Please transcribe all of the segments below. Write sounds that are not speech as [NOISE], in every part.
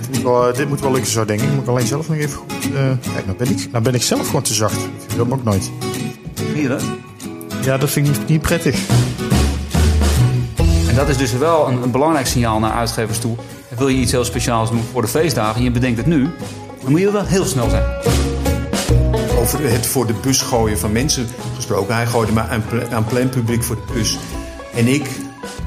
dit moet wel, dit moet wel lukken zo, denk ik. Ik moet alleen zelf nog even goed... eh, kijk, nou ben, ik, nou ben ik zelf gewoon te zacht. Ik wil hem ook nooit. Hier, hè? Ja, dat vind ik niet, prettig. En dat is dus wel een, een belangrijk signaal naar uitgevers toe. Wil je iets heel speciaals doen voor de feestdagen en je bedenkt het nu, dan moet je wel heel snel zijn. Over het voor de bus gooien van mensen gesproken. Hij gooide me aan, aan plein publiek voor de bus. En ik,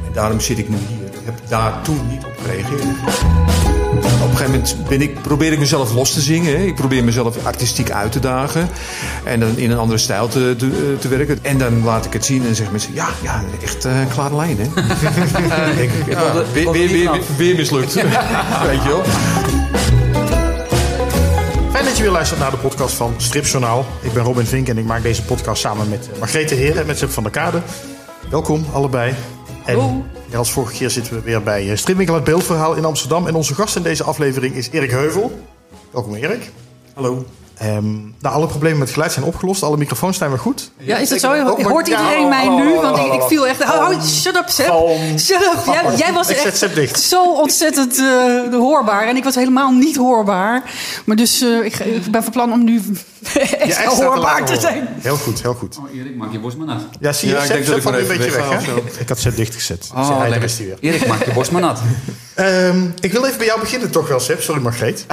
en daarom zit ik nu hier, heb daar toen niet op gereageerd. Op een gegeven moment ben ik, probeer ik mezelf los te zingen. Hè. Ik probeer mezelf artistiek uit te dagen. En dan in een andere stijl te, te, te werken. En dan laat ik het zien en zeggen mensen... Ja, ja echt eh klare lijn, hè? [LAUGHS] Ik ja, weer, mislukt. Weet je wel? Fijn dat je weer luistert naar de podcast van Stripjournaal. Ik ben Robin Vink en ik maak deze podcast samen met eh, Margrethe Heren en met Seb van der Kade. Welkom allebei. En als vorige keer zitten we weer bij eh, Stripwinkel Het Beeldverhaal in Amsterdam. En onze gast in deze aflevering is Erik Heuvel. Welkom Erik. Hallo. Ehm, nou, alle problemen met geluid zijn opgelost. Alle microfoons zijn weer goed. Ja, is dat zo? Oh, Hoort ja, iedereen mij oh, nu? Want ik, ik viel echt... Oh, oh, shut up, Seb. Shut up. Jij, jij was echt zo ontzettend eh, hoorbaar. En ik was helemaal niet hoorbaar. Maar dus eh, ik, ik ben van plan om nu [LAUGHS] Ja, extra te hoorbaar te zijn. Heel goed, heel goed. Oh, Erik, maak je borst maar nat. Ja, zie je, Ja, ik Seb, denk dat ik een beetje weg? Ik had Seb dichtgezet. Oh, lekker. is hij weer. Erik, maak je borst maar nat. Ehm, ik wil even bij jou beginnen toch wel, Seb. Sorry, Margreet.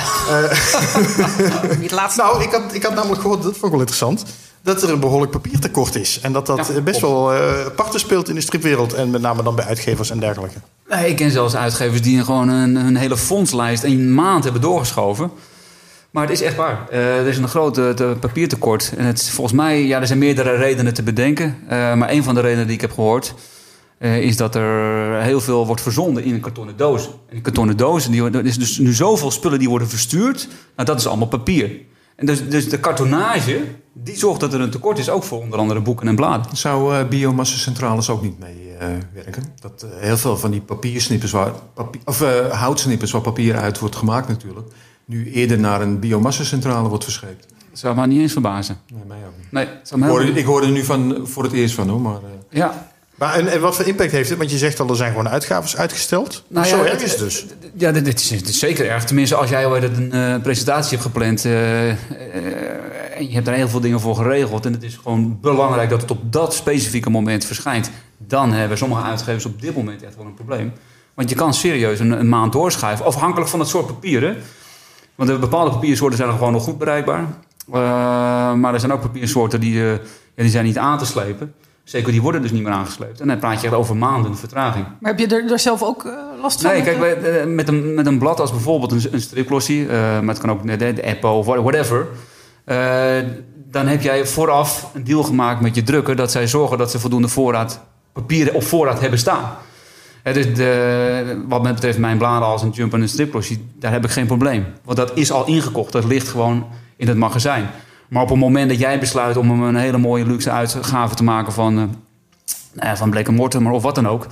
Het [LAUGHS] [LAUGHS] laatste. Nou, ik had, ik had namelijk gehoord, dat vond ik wel interessant... dat er een behoorlijk papiertekort is. En dat dat Ja, eh, best wel eh parten speelt in de stripwereld. En met name dan bij uitgevers en dergelijke. Nee, ik ken zelfs uitgevers die gewoon een, een hele fondslijst een maand hebben doorgeschoven. Maar het is echt waar. Eh, er is een groot te- papiertekort. En het volgens mij, ja, er zijn meerdere redenen te bedenken. Eh, maar een van de redenen die ik heb gehoord, eh, is dat er heel veel wordt verzonden in een kartonnen doos. En die kartonnen dozen, die, worden- er is dus nu zoveel spullen die worden verstuurd. Nou, dat is allemaal papier. En dus, dus de kartonnage, die zorgt dat er een tekort is, ook voor onder andere boeken en bladen. Zou eh biomassacentrales ook niet mee eh, werken? Dat eh, heel veel van die papiersnippers, waar, of houtsnippers waar papier uit wordt gemaakt natuurlijk, nu eerder naar een biomassacentrale wordt verscheept. Dat zou me niet eens verbazen. Nee, mij ook niet. Nee, Ik hoorde, ik hoorde er nu van, voor het eerst van hoor, maar... Ja, Maar en, en wat voor impact heeft het? Want je zegt al, er zijn gewoon uitgaves uitgesteld. Nou Zo ja, erg is het dus. Ja, dit, is, dit is zeker erg. Tenminste, als jij ooit een eh, presentatie hebt gepland eh, eh, en je hebt daar heel veel dingen voor geregeld en het is gewoon belangrijk dat het op dat specifieke moment verschijnt, dan hebben sommige uitgevers op dit moment echt wel een probleem. Want je kan serieus een, een maand doorschuiven, afhankelijk van het soort papieren. Want er bepaalde papiersoorten zijn er gewoon nog goed bereikbaar. Maar er zijn ook papiersoorten die, ja, die zijn niet aan te slepen. Zeker, die worden dus niet meer aangesleept. En dan praat je echt over maanden vertraging. Maar heb je er, er zelf ook eh, last van? Nee, met kijk, de- bij- eh, met een, met een blad als bijvoorbeeld een, een striplossie, eh, maar het kan ook de, de Eppo of whatever. eh, dan heb jij vooraf een deal gemaakt met je drukker dat zij zorgen dat ze voldoende voorraad papieren op voorraad hebben staan. Dus de, wat mij betreft mijn bladen als een jump en een striplossie, daar heb ik geen probleem. Want dat is al ingekocht, dat ligt gewoon in het magazijn. Maar op het moment dat jij besluit om hem een hele mooie luxe uitgave te maken van, ja, van Blake Mortimer of wat dan ook.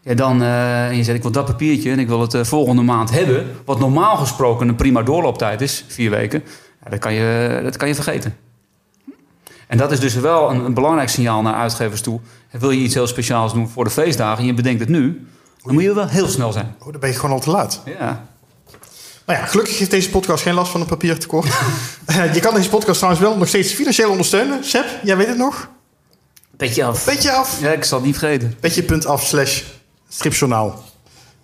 Ja, dan, eh, en je zegt, ik wil dat papiertje en ik wil het volgende maand hebben. Wat normaal gesproken een prima doorlooptijd is, vier weken. Ja, dat, kan je, dat kan je vergeten. En dat is dus wel een, een belangrijk signaal naar uitgevers toe. Wil je iets heel speciaals doen voor de feestdagen en je bedenkt het nu... dan moet je wel heel snel zijn. Oh, dan ben je gewoon al te laat. Ja. Nou ja, gelukkig heeft deze podcast geen last van een papiertekort. [LAUGHS] Eh, je kan deze podcast trouwens wel nog steeds financieel ondersteunen. Seb, jij weet het nog? Beetje af. Petje af. Ja, ik zal het niet vergeten. Petje.af slash stripjournaal.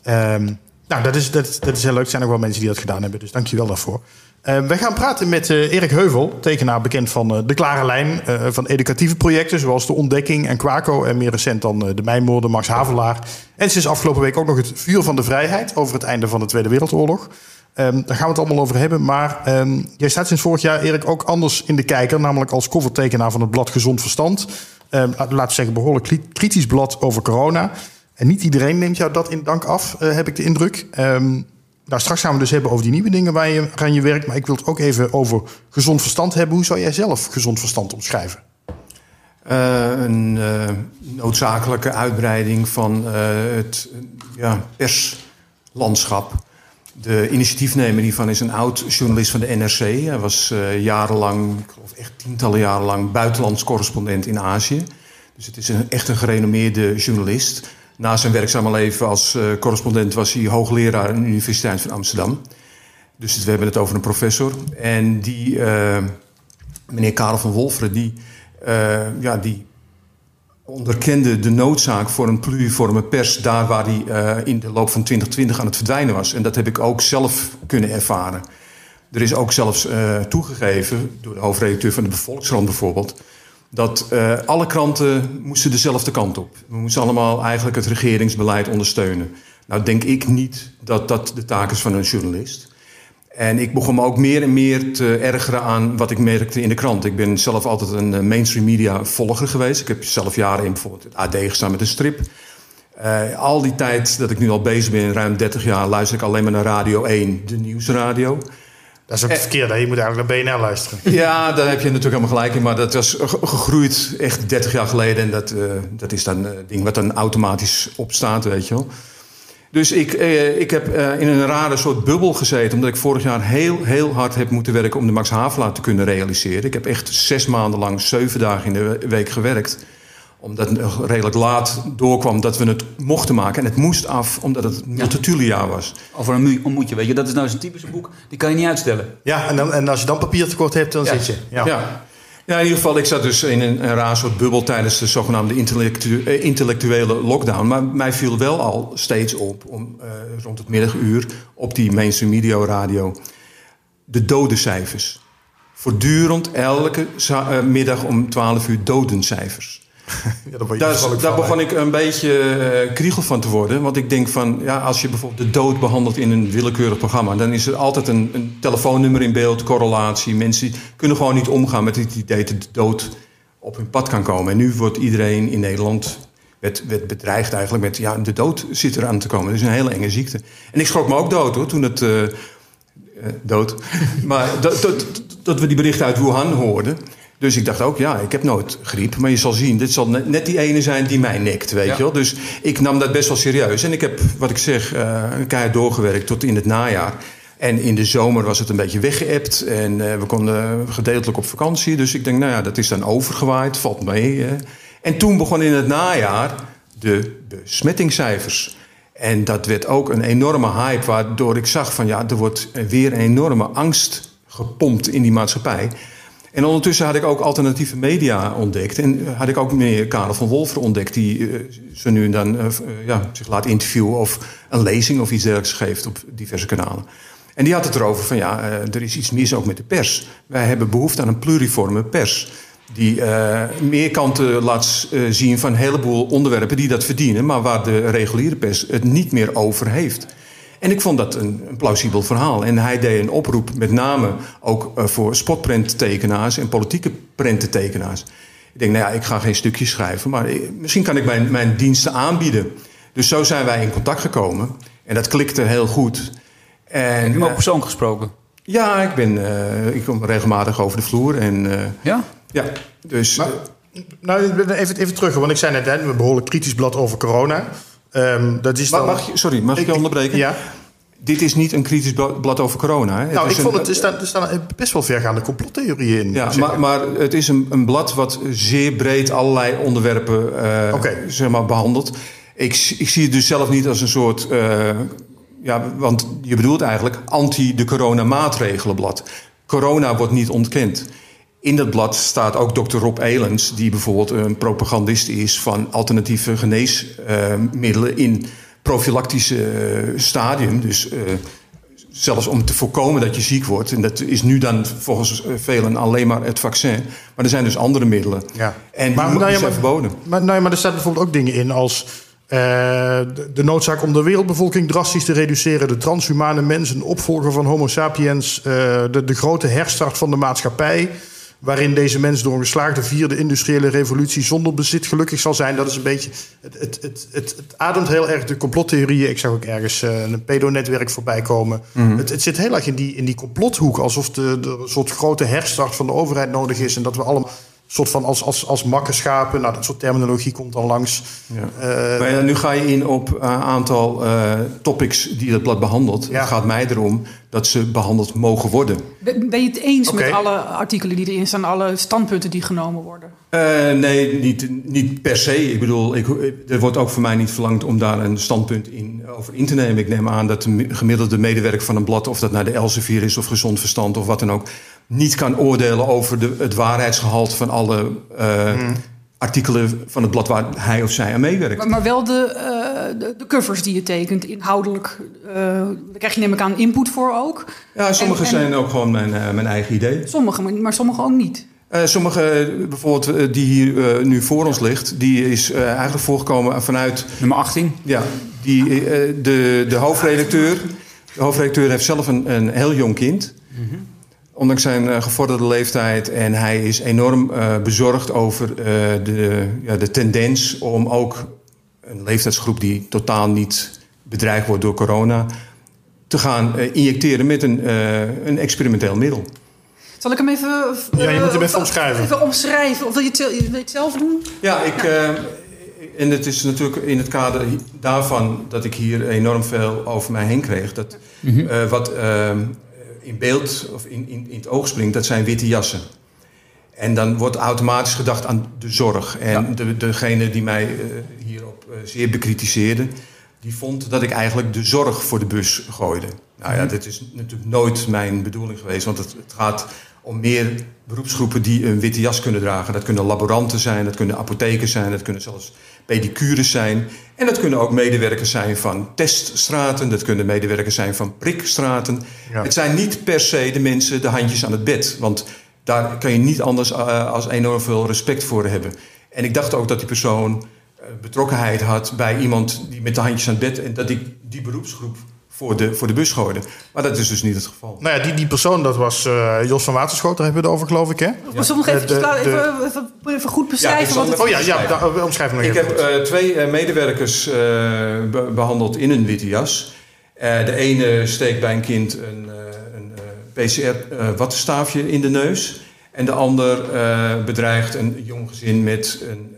Ehm, nou, dat is, dat, dat is heel leuk. Er zijn ook wel mensen die dat gedaan hebben. Dus dank je wel daarvoor. Ehm, we gaan praten met eh, Erik Heuvel, tekenaar bekend van eh, De Klare Lijn. eh, van educatieve projecten zoals De Ontdekking en Quaco. En meer recent dan eh, De Mijnmoorden, Max Havelaar. En sinds afgelopen week ook nog het Vuur van de Vrijheid. Over het einde van de Tweede Wereldoorlog. Ehm, daar gaan we het allemaal over hebben. Maar ehm, jij staat sinds vorig jaar, Erik, ook anders in de kijker. Namelijk als covertekenaar van het blad Gezond Verstand. Ehm, laten we zeggen, behoorlijk kri- kritisch blad over corona. En niet iedereen neemt jou dat in dank af, eh, heb ik de indruk. Nou, straks gaan we dus hebben over die nieuwe dingen waar je aan je werkt. Maar ik wil het ook even over gezond verstand hebben. Hoe zou jij zelf gezond verstand omschrijven? Eh, een eh, noodzakelijke uitbreiding van het ja, perslandschap. De initiatiefnemer hiervan is een oud journalist van de NRC. Hij was eh, jarenlang, ik geloof echt tientallen jaren lang, buitenlands correspondent in Azië. Dus het is een, echt een gerenommeerde journalist. Na zijn werkzame leven als eh, correspondent was hij hoogleraar aan de Universiteit van Amsterdam. Dus we hebben het over een professor. En die, uh, meneer Karel van Wolferen, die, ja, die onderkende de noodzaak voor een pluriforme pers daar waar die uh, in de loop van 2020 aan het verdwijnen was. En dat heb ik ook zelf kunnen ervaren. Er is ook zelfs toegegeven door de hoofdredacteur van de Volkskrant bijvoorbeeld dat uh, alle kranten moesten dezelfde kant op. We moesten allemaal eigenlijk het regeringsbeleid ondersteunen. Nou denk ik niet dat dat de taak is van een journalist. En ik begon me ook meer en meer te ergeren aan wat ik merkte in de krant. Ik ben zelf altijd een mainstream media volger geweest. Ik heb zelf jaren in bijvoorbeeld het AD gestaan met een strip. Uh, al die tijd dat ik nu al bezig ben, ruim 30 jaar, luister ik alleen maar naar Radio 1, de nieuwsradio. Dat is ook het verkeerde. Je moet eigenlijk naar BNR luisteren. [LAUGHS] Ja, daar heb je natuurlijk helemaal gelijk in. Maar dat was gegroeid echt 30 jaar geleden. En dat, uh, dat is dan een ding wat dan automatisch opstaat, weet je wel. Dus ik, uh, ik heb uh, in een rare soort bubbel gezeten. Omdat ik vorig jaar heel, heel hard heb moeten werken om de Max Havelaar te kunnen realiseren. Ik heb echt zes maanden lang, zeven dagen in de week gewerkt omdat het redelijk laat doorkwam dat we het mochten maken. En het moest af, omdat het Multitulia was. Over een ontmoetje, weet je. Dat is nou zo'n typische boek, die kan je niet uitstellen. Ja, en, dan, en als je dan papiertekort hebt, dan ja. zit je. Ja. ja. Ja. in ieder geval, ik zat dus in een, een raar soort bubbel tijdens de zogenaamde eh, intellectuele lockdown. Maar mij viel wel al steeds op, om, uh, rond het middaguur, op die mainstream media radio, de dodencijfers. Voortdurend elke uh, middag om 12 uur dodencijfers. [LAUGHS] Ja, daar, begon ik een beetje uh, kriegel van te worden. Want ik denk van, ja, als je bijvoorbeeld de dood behandelt in een willekeurig programma... dan is er altijd een, een telefoonnummer in beeld, correlatie. Mensen kunnen gewoon niet omgaan met het idee dat de dood op hun pad kan komen. En nu wordt iedereen in Nederland werd, werd bedreigd eigenlijk met... ja, de dood zit eraan te komen. Dat is een hele enge ziekte. En ik schrok me ook dood, hoor, toen het... Uh, dood. [LAUGHS] maar dat, dat, dat we die berichten uit Wuhan hoorden... Dus ik dacht ook, ja, ik heb nooit griep. Maar je zal zien, dit zal net, die ene zijn die mij nekt, weet ja. je wel. Dus ik nam dat best wel serieus. En ik heb, wat ik zeg, uh, een keihard doorgewerkt tot in het najaar. En in de zomer was het een beetje weggeëpt. En uh, we konden gedeeltelijk op vakantie. Dus ik denk, nou ja, dat is dan overgewaaid, valt mee. En toen begon in het najaar de besmettingscijfers. En dat werd ook een enorme hype, waardoor ik zag van ja, er wordt weer een enorme angst gepompt in die maatschappij. En ondertussen had ik ook alternatieve media ontdekt. En had ik ook meneer Karel van Wolfer ontdekt, die uh, zo nu en dan uh, ja, zich laat interviewen of een lezing of iets dergelijks geeft op diverse kanalen. En die had het erover van ja, er is iets mis ook met de pers. Wij hebben behoefte aan een pluriforme pers. Die meer kanten laat zien van een heleboel onderwerpen die dat verdienen, maar waar de reguliere pers het niet meer over heeft. En ik vond dat een, een, plausibel verhaal. En hij deed een oproep, met name ook uh, voor spotprenttekenaars en politieke prententekenaars. Ik denk, nou ja, ik ga geen stukjes schrijven, maar ik, misschien kan ik mijn, mijn diensten aanbieden. Dus zo zijn wij in contact gekomen. En dat klikte heel goed. En, Heb je hem ook persoonlijk gesproken? Ja, ik, ben, uh, ik kom regelmatig over de vloer. En, uh, ja? Ja, dus... Maar, nou, even, even terug, want ik zei net, hè, we behoorlijk kritisch blad over corona. Um, dat is dan... mag je, sorry, mag ik, je onderbreken? Ja. Dit is niet een kritisch blad over corona. Hè? Nou, ik vond het, er staan, er staan best wel vergaande complottheorieën in. Ja, maar, maar, het is een, een, blad wat zeer breed allerlei onderwerpen uh, okay. zeg maar, behandelt. Ik, ik zie het dus zelf niet als een soort... Uh, ja, want je bedoelt eigenlijk anti-de corona-maatregelenblad. Corona wordt niet ontkend. In dat blad staat ook dokter Rob Elens, die bijvoorbeeld een propagandist is van alternatieve geneesmiddelen in profilactische uh, stadium. Dus uh, zelfs om te voorkomen dat je ziek wordt. En dat is nu dan volgens velen alleen maar het vaccin. Maar er zijn dus andere middelen. Ja. En maar, die, nou ja, zijn maar, verboden. Maar, nou ja, maar er staat bijvoorbeeld ook dingen in als... Uh, de, de, noodzaak om de wereldbevolking drastisch te reduceren, de transhumane mens, een opvolger van Homo sapiens, uh, de, de grote herstart van de maatschappij, waarin deze mens door een geslaagde vierde industriële revolutie zonder bezit gelukkig zal zijn. Dat is een beetje. Het, het, het, het, het ademt heel erg de complottheorieën. Ik zag ook ergens uh, een pedonetwerk voorbij komen. Mm -hmm. het, het zit heel erg in die, in die complothoek, alsof de, de een soort grote herstart van de overheid nodig is en dat we allemaal soort van als, als, als makkenschapen. Nou, dat soort terminologie komt dan langs. Ja. Uh, maar ja, nu ga je in op een uh, aantal uh, topics die het blad behandelt. Ja. Het gaat mij erom dat ze behandeld mogen worden. Ben ben je het eens met alle artikelen die erin staan, alle standpunten die genomen worden? Eh, nee, niet, niet per se. Ik bedoel, ik, er wordt ook voor mij niet verlangd om daar een standpunt in, over in te nemen. Ik neem aan dat de gemiddelde medewerker van een blad, of dat naar de Elsevier is of Gezond Verstand of wat dan ook, niet kan oordelen over de, het waarheidsgehalte van alle eh, artikelen van het blad waar hij of zij aan meewerkt. Maar, maar wel de, eh, de, de covers die je tekent, inhoudelijk. eh daar krijg je neem ik aan input voor ook. Ja, sommige En- en- zijn ook gewoon mijn, eh, mijn eigen idee. Sommige, maar, maar sommige ook niet. Eh, sommige, bijvoorbeeld die hier nu voor ons ligt, die is eh, eigenlijk voorgekomen vanuit Nummer 18. Ja, die, eh, de, de hoofdredacteur. De hoofdredacteur heeft zelf een, een heel jong kind. Ondanks zijn eh, gevorderde leeftijd. En hij is enorm eh, bezorgd over eh, de, ja, de tendens om ook een leeftijdsgroep die totaal niet bedreigd wordt door corona. te gaan injecteren met een, eh, een experimenteel middel. Zal ik hem even... Ja, je moet hem even omschrijven. Even omschrijven. Of wil je het, wil je het zelf doen? Ja, ik, eh, en het is natuurlijk in het kader daarvan dat ik hier enorm veel over mij heen kreeg. Dat, eh, wat eh, in beeld of in, in, in het oog springt, dat zijn witte jassen. En dan wordt automatisch gedacht aan de zorg. En de, degene die mij eh, hierop eh, zeer bekritiseerde, die vond dat ik eigenlijk de zorg voor de bus gooide. Nou ja, dit is natuurlijk nooit mijn bedoeling geweest, want het, het gaat om meer beroepsgroepen die een witte jas kunnen dragen. Dat kunnen laboranten zijn, dat kunnen apothekers zijn, dat kunnen zelfs pedicures zijn. En dat kunnen ook medewerkers zijn van teststraten, dat kunnen medewerkers zijn van prikstraten. Ja. Het zijn niet per se de mensen de handjes aan het bed, want daar kan je niet anders uh, als enorm veel respect voor hebben. En ik dacht ook dat die persoon uh, betrokkenheid had bij iemand die met de handjes aan het bed en dat ik die beroepsgroep voor de, voor de bus. Maar dat is dus niet het geval. Nou ja, die, die persoon, dat was uh, Jos van Waterschoot, daar hebben we het over, geloof ik, hè? Ja. Nog even, de, de, even, even, even, goed beschrijven? Ja, wat het oh ja, ja da, omschrijf ik even. Ik heb uh, twee uh, medewerkers uh, be behandeld in een witte jas. Uh, de ene steekt bij een kind een, uh, een PCR-wattenstaafje in de neus. En de ander bedreigt een jong gezin met een,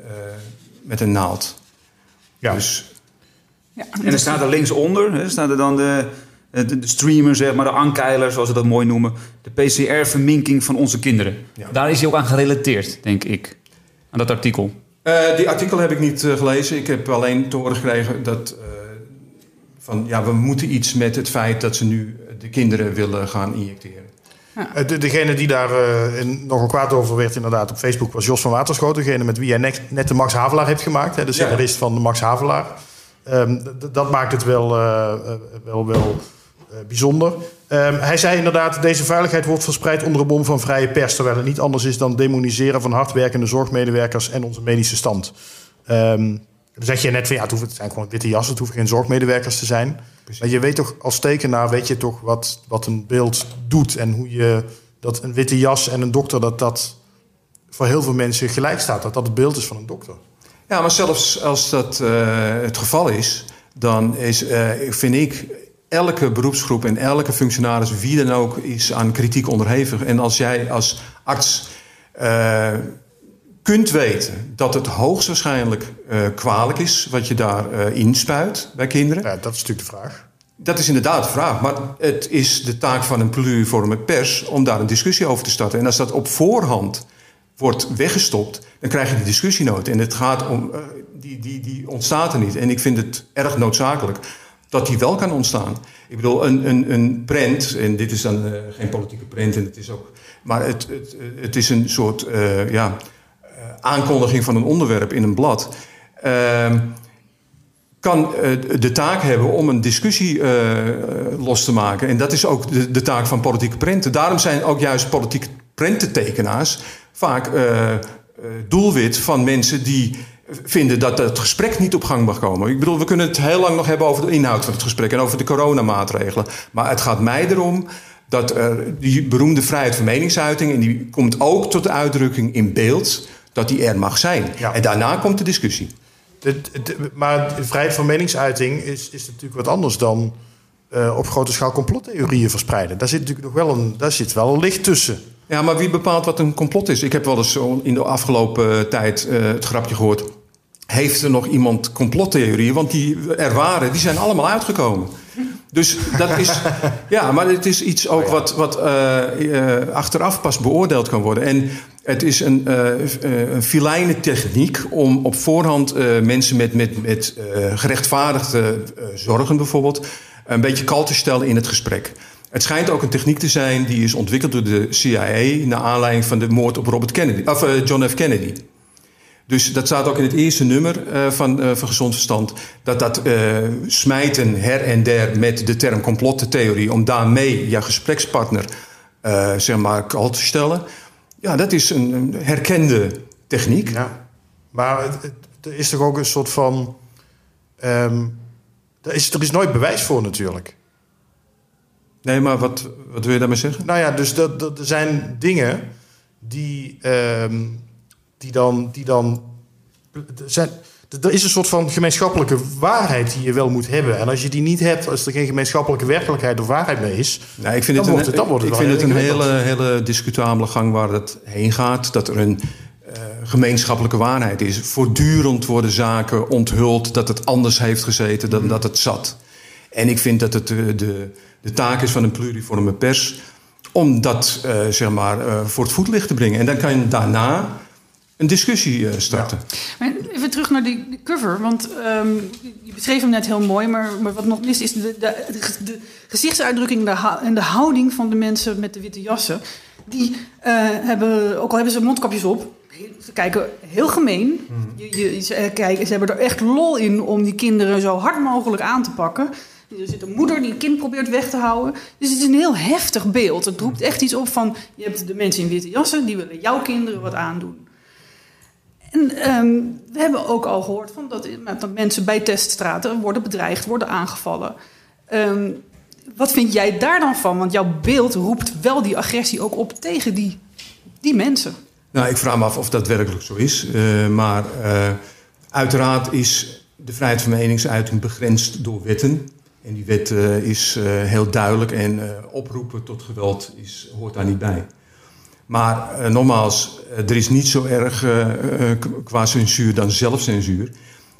met een naald. Ja. Dus, ja, en dan staat er linksonder, hè, staat er dan de, de, de streamer, zeg maar, de ankeiler, zoals ze dat mooi noemen. De PCR-verminking van onze kinderen. Ja. Daar is hij ook aan gerelateerd, denk ik, aan dat artikel. Uh, die artikel heb ik niet uh, gelezen. Ik heb alleen te horen gekregen dat... Uh, van, ja, we moeten iets met het feit dat ze nu de kinderen willen gaan injecteren. Ja. De, degene die daar uh, nogal kwaad over werd inderdaad op Facebook was Jos van Waterschoot. Degene met wie hij net, net de Max Havelaar heeft gemaakt. Hè, de scenarist ja. van de Max Havelaar. Um, dat maakt het wel, uh, wel, wel uh, bijzonder. Um, hij zei inderdaad, deze veiligheid wordt verspreid onder een bom van vrije pers. Terwijl het niet anders is dan demoniseren van hardwerkende zorgmedewerkers en onze medische stand. Um, dan zeg je net van ja, het, hoeft, het zijn gewoon witte jassen, het hoeven geen zorgmedewerkers te zijn. Precies. Maar je weet toch, als tekenaar weet je toch wat, wat een beeld doet. En hoe je dat een witte jas en een dokter, dat dat voor heel veel mensen gelijk staat. Dat dat het beeld is van een dokter. Ja, maar zelfs als dat uh, het geval is, dan is, uh, vind ik, elke beroepsgroep en elke functionaris, wie dan ook, is aan kritiek onderhevig. En als jij als arts uh, kunt weten dat het hoogstwaarschijnlijk kwalijk is wat je daar inspuit bij kinderen. Ja, dat is natuurlijk de vraag. Dat is inderdaad de vraag. Maar het is de taak van een pluriforme pers om daar een discussie over te starten. En als dat op voorhand wordt weggestopt, dan krijg je die discussie nooit. En het gaat om, uh, die, die, die ontstaat er niet. En ik vind het erg noodzakelijk dat die wel kan ontstaan. Ik bedoel, een, een, een prent, en dit is dan uh, geen politieke prent, en het is ook, maar het, het, het is een soort uh, ja, aankondiging van een onderwerp in een blad. Uh, kan de taak hebben om een discussie los te maken. En dat is ook de, de taak van politieke prenten. Daarom zijn ook juist politieke prententekenaars vaak doelwit van mensen die vinden dat het gesprek niet op gang mag komen. Ik bedoel, we kunnen het heel lang nog hebben over de inhoud van het gesprek en over de coronamaatregelen. Maar het gaat mij erom dat die beroemde vrijheid van meningsuiting, en die komt ook tot de uitdrukking in beeld, dat die er mag zijn. Ja. En daarna komt de discussie. De, de, maar de vrijheid van meningsuiting is, is natuurlijk wat anders dan uh, op grote schaal complottheorieën verspreiden. Daar zit natuurlijk nog wel een, daar zit wel een licht tussen. Ja, maar wie bepaalt wat een complot is? Ik heb wel eens in de afgelopen tijd uh, het grapje gehoord. Heeft er nog iemand complottheorieën? Want die er waren, die zijn allemaal uitgekomen. Dus dat is, ja, maar het is iets ook wat, wat eh, eh, achteraf pas beoordeeld kan worden. En het is een, uh, techniek om op voorhand mensen met, met, met gerechtvaardigde zorgen bijvoorbeeld een beetje kal te stellen in het gesprek. Het schijnt ook een techniek te zijn die is ontwikkeld door de CIA naar aanleiding van de moord op Robert Kennedy, of John F. Kennedy. Dus dat staat ook in het eerste nummer uh, van, uh, van Gezond Verstand. Dat dat smijten her en der met de term complottheorie... om daarmee je gesprekspartner zeg maar al te stellen... ja, dat is een, herkende techniek. Ja, maar er is toch ook een soort van... Um, is, er is nooit bewijs voor natuurlijk. Nee, maar wat, wat wil je daarmee zeggen? Nou ja, dus dat, dat, er zijn dingen die... Um, die dan. Die dan zijn, er is een soort van gemeenschappelijke waarheid die je wel moet hebben. En als je die niet hebt, als er geen gemeenschappelijke werkelijkheid of waarheid mee is. Nou, ik vind het een, het, ik vind het een hele, hele discutabele gang waar het heen gaat. Dat er een uh, gemeenschappelijke waarheid is. Voortdurend worden zaken onthuld dat het anders heeft gezeten dan dat het zat. En ik vind dat het de, de, de taak is van een pluriforme pers om dat uh, zeg maar, uh, voor het voetlicht te brengen. En dan kan je daarna een discussie eh, starten. Even terug naar die, cover, want um, je beschreef hem net heel mooi, maar, maar wat nog mis is de, de, de gezichtsuitdrukking en de houding van de mensen met de witte jassen. Die hebben, ook al hebben ze mondkapjes op, ze kijken heel gemeen. Mm. Je, je, ze, kijken, ze hebben er echt lol in om die kinderen zo hard mogelijk aan te pakken. Er zit een moeder die een kind probeert weg te houden. Dus het is een heel heftig beeld. Het roept echt iets op van... je hebt de mensen in witte jassen... die willen jouw kinderen wat aandoen. En um, we hebben ook al gehoord van dat, dat, mensen bij teststraten worden bedreigd, worden aangevallen. Um, wat vind jij daar dan van? Want jouw beeld roept wel die agressie ook op tegen die, die mensen. Nou, ik vraag me af of dat werkelijk zo is. Uh, maar uh, uiteraard is de vrijheid van meningsuiting begrensd door wetten. En die wet uh, is heel duidelijk en oproepen tot geweld is, hoort daar niet bij. Maar nogmaals, er is niet zo erg qua censuur dan zelfcensuur.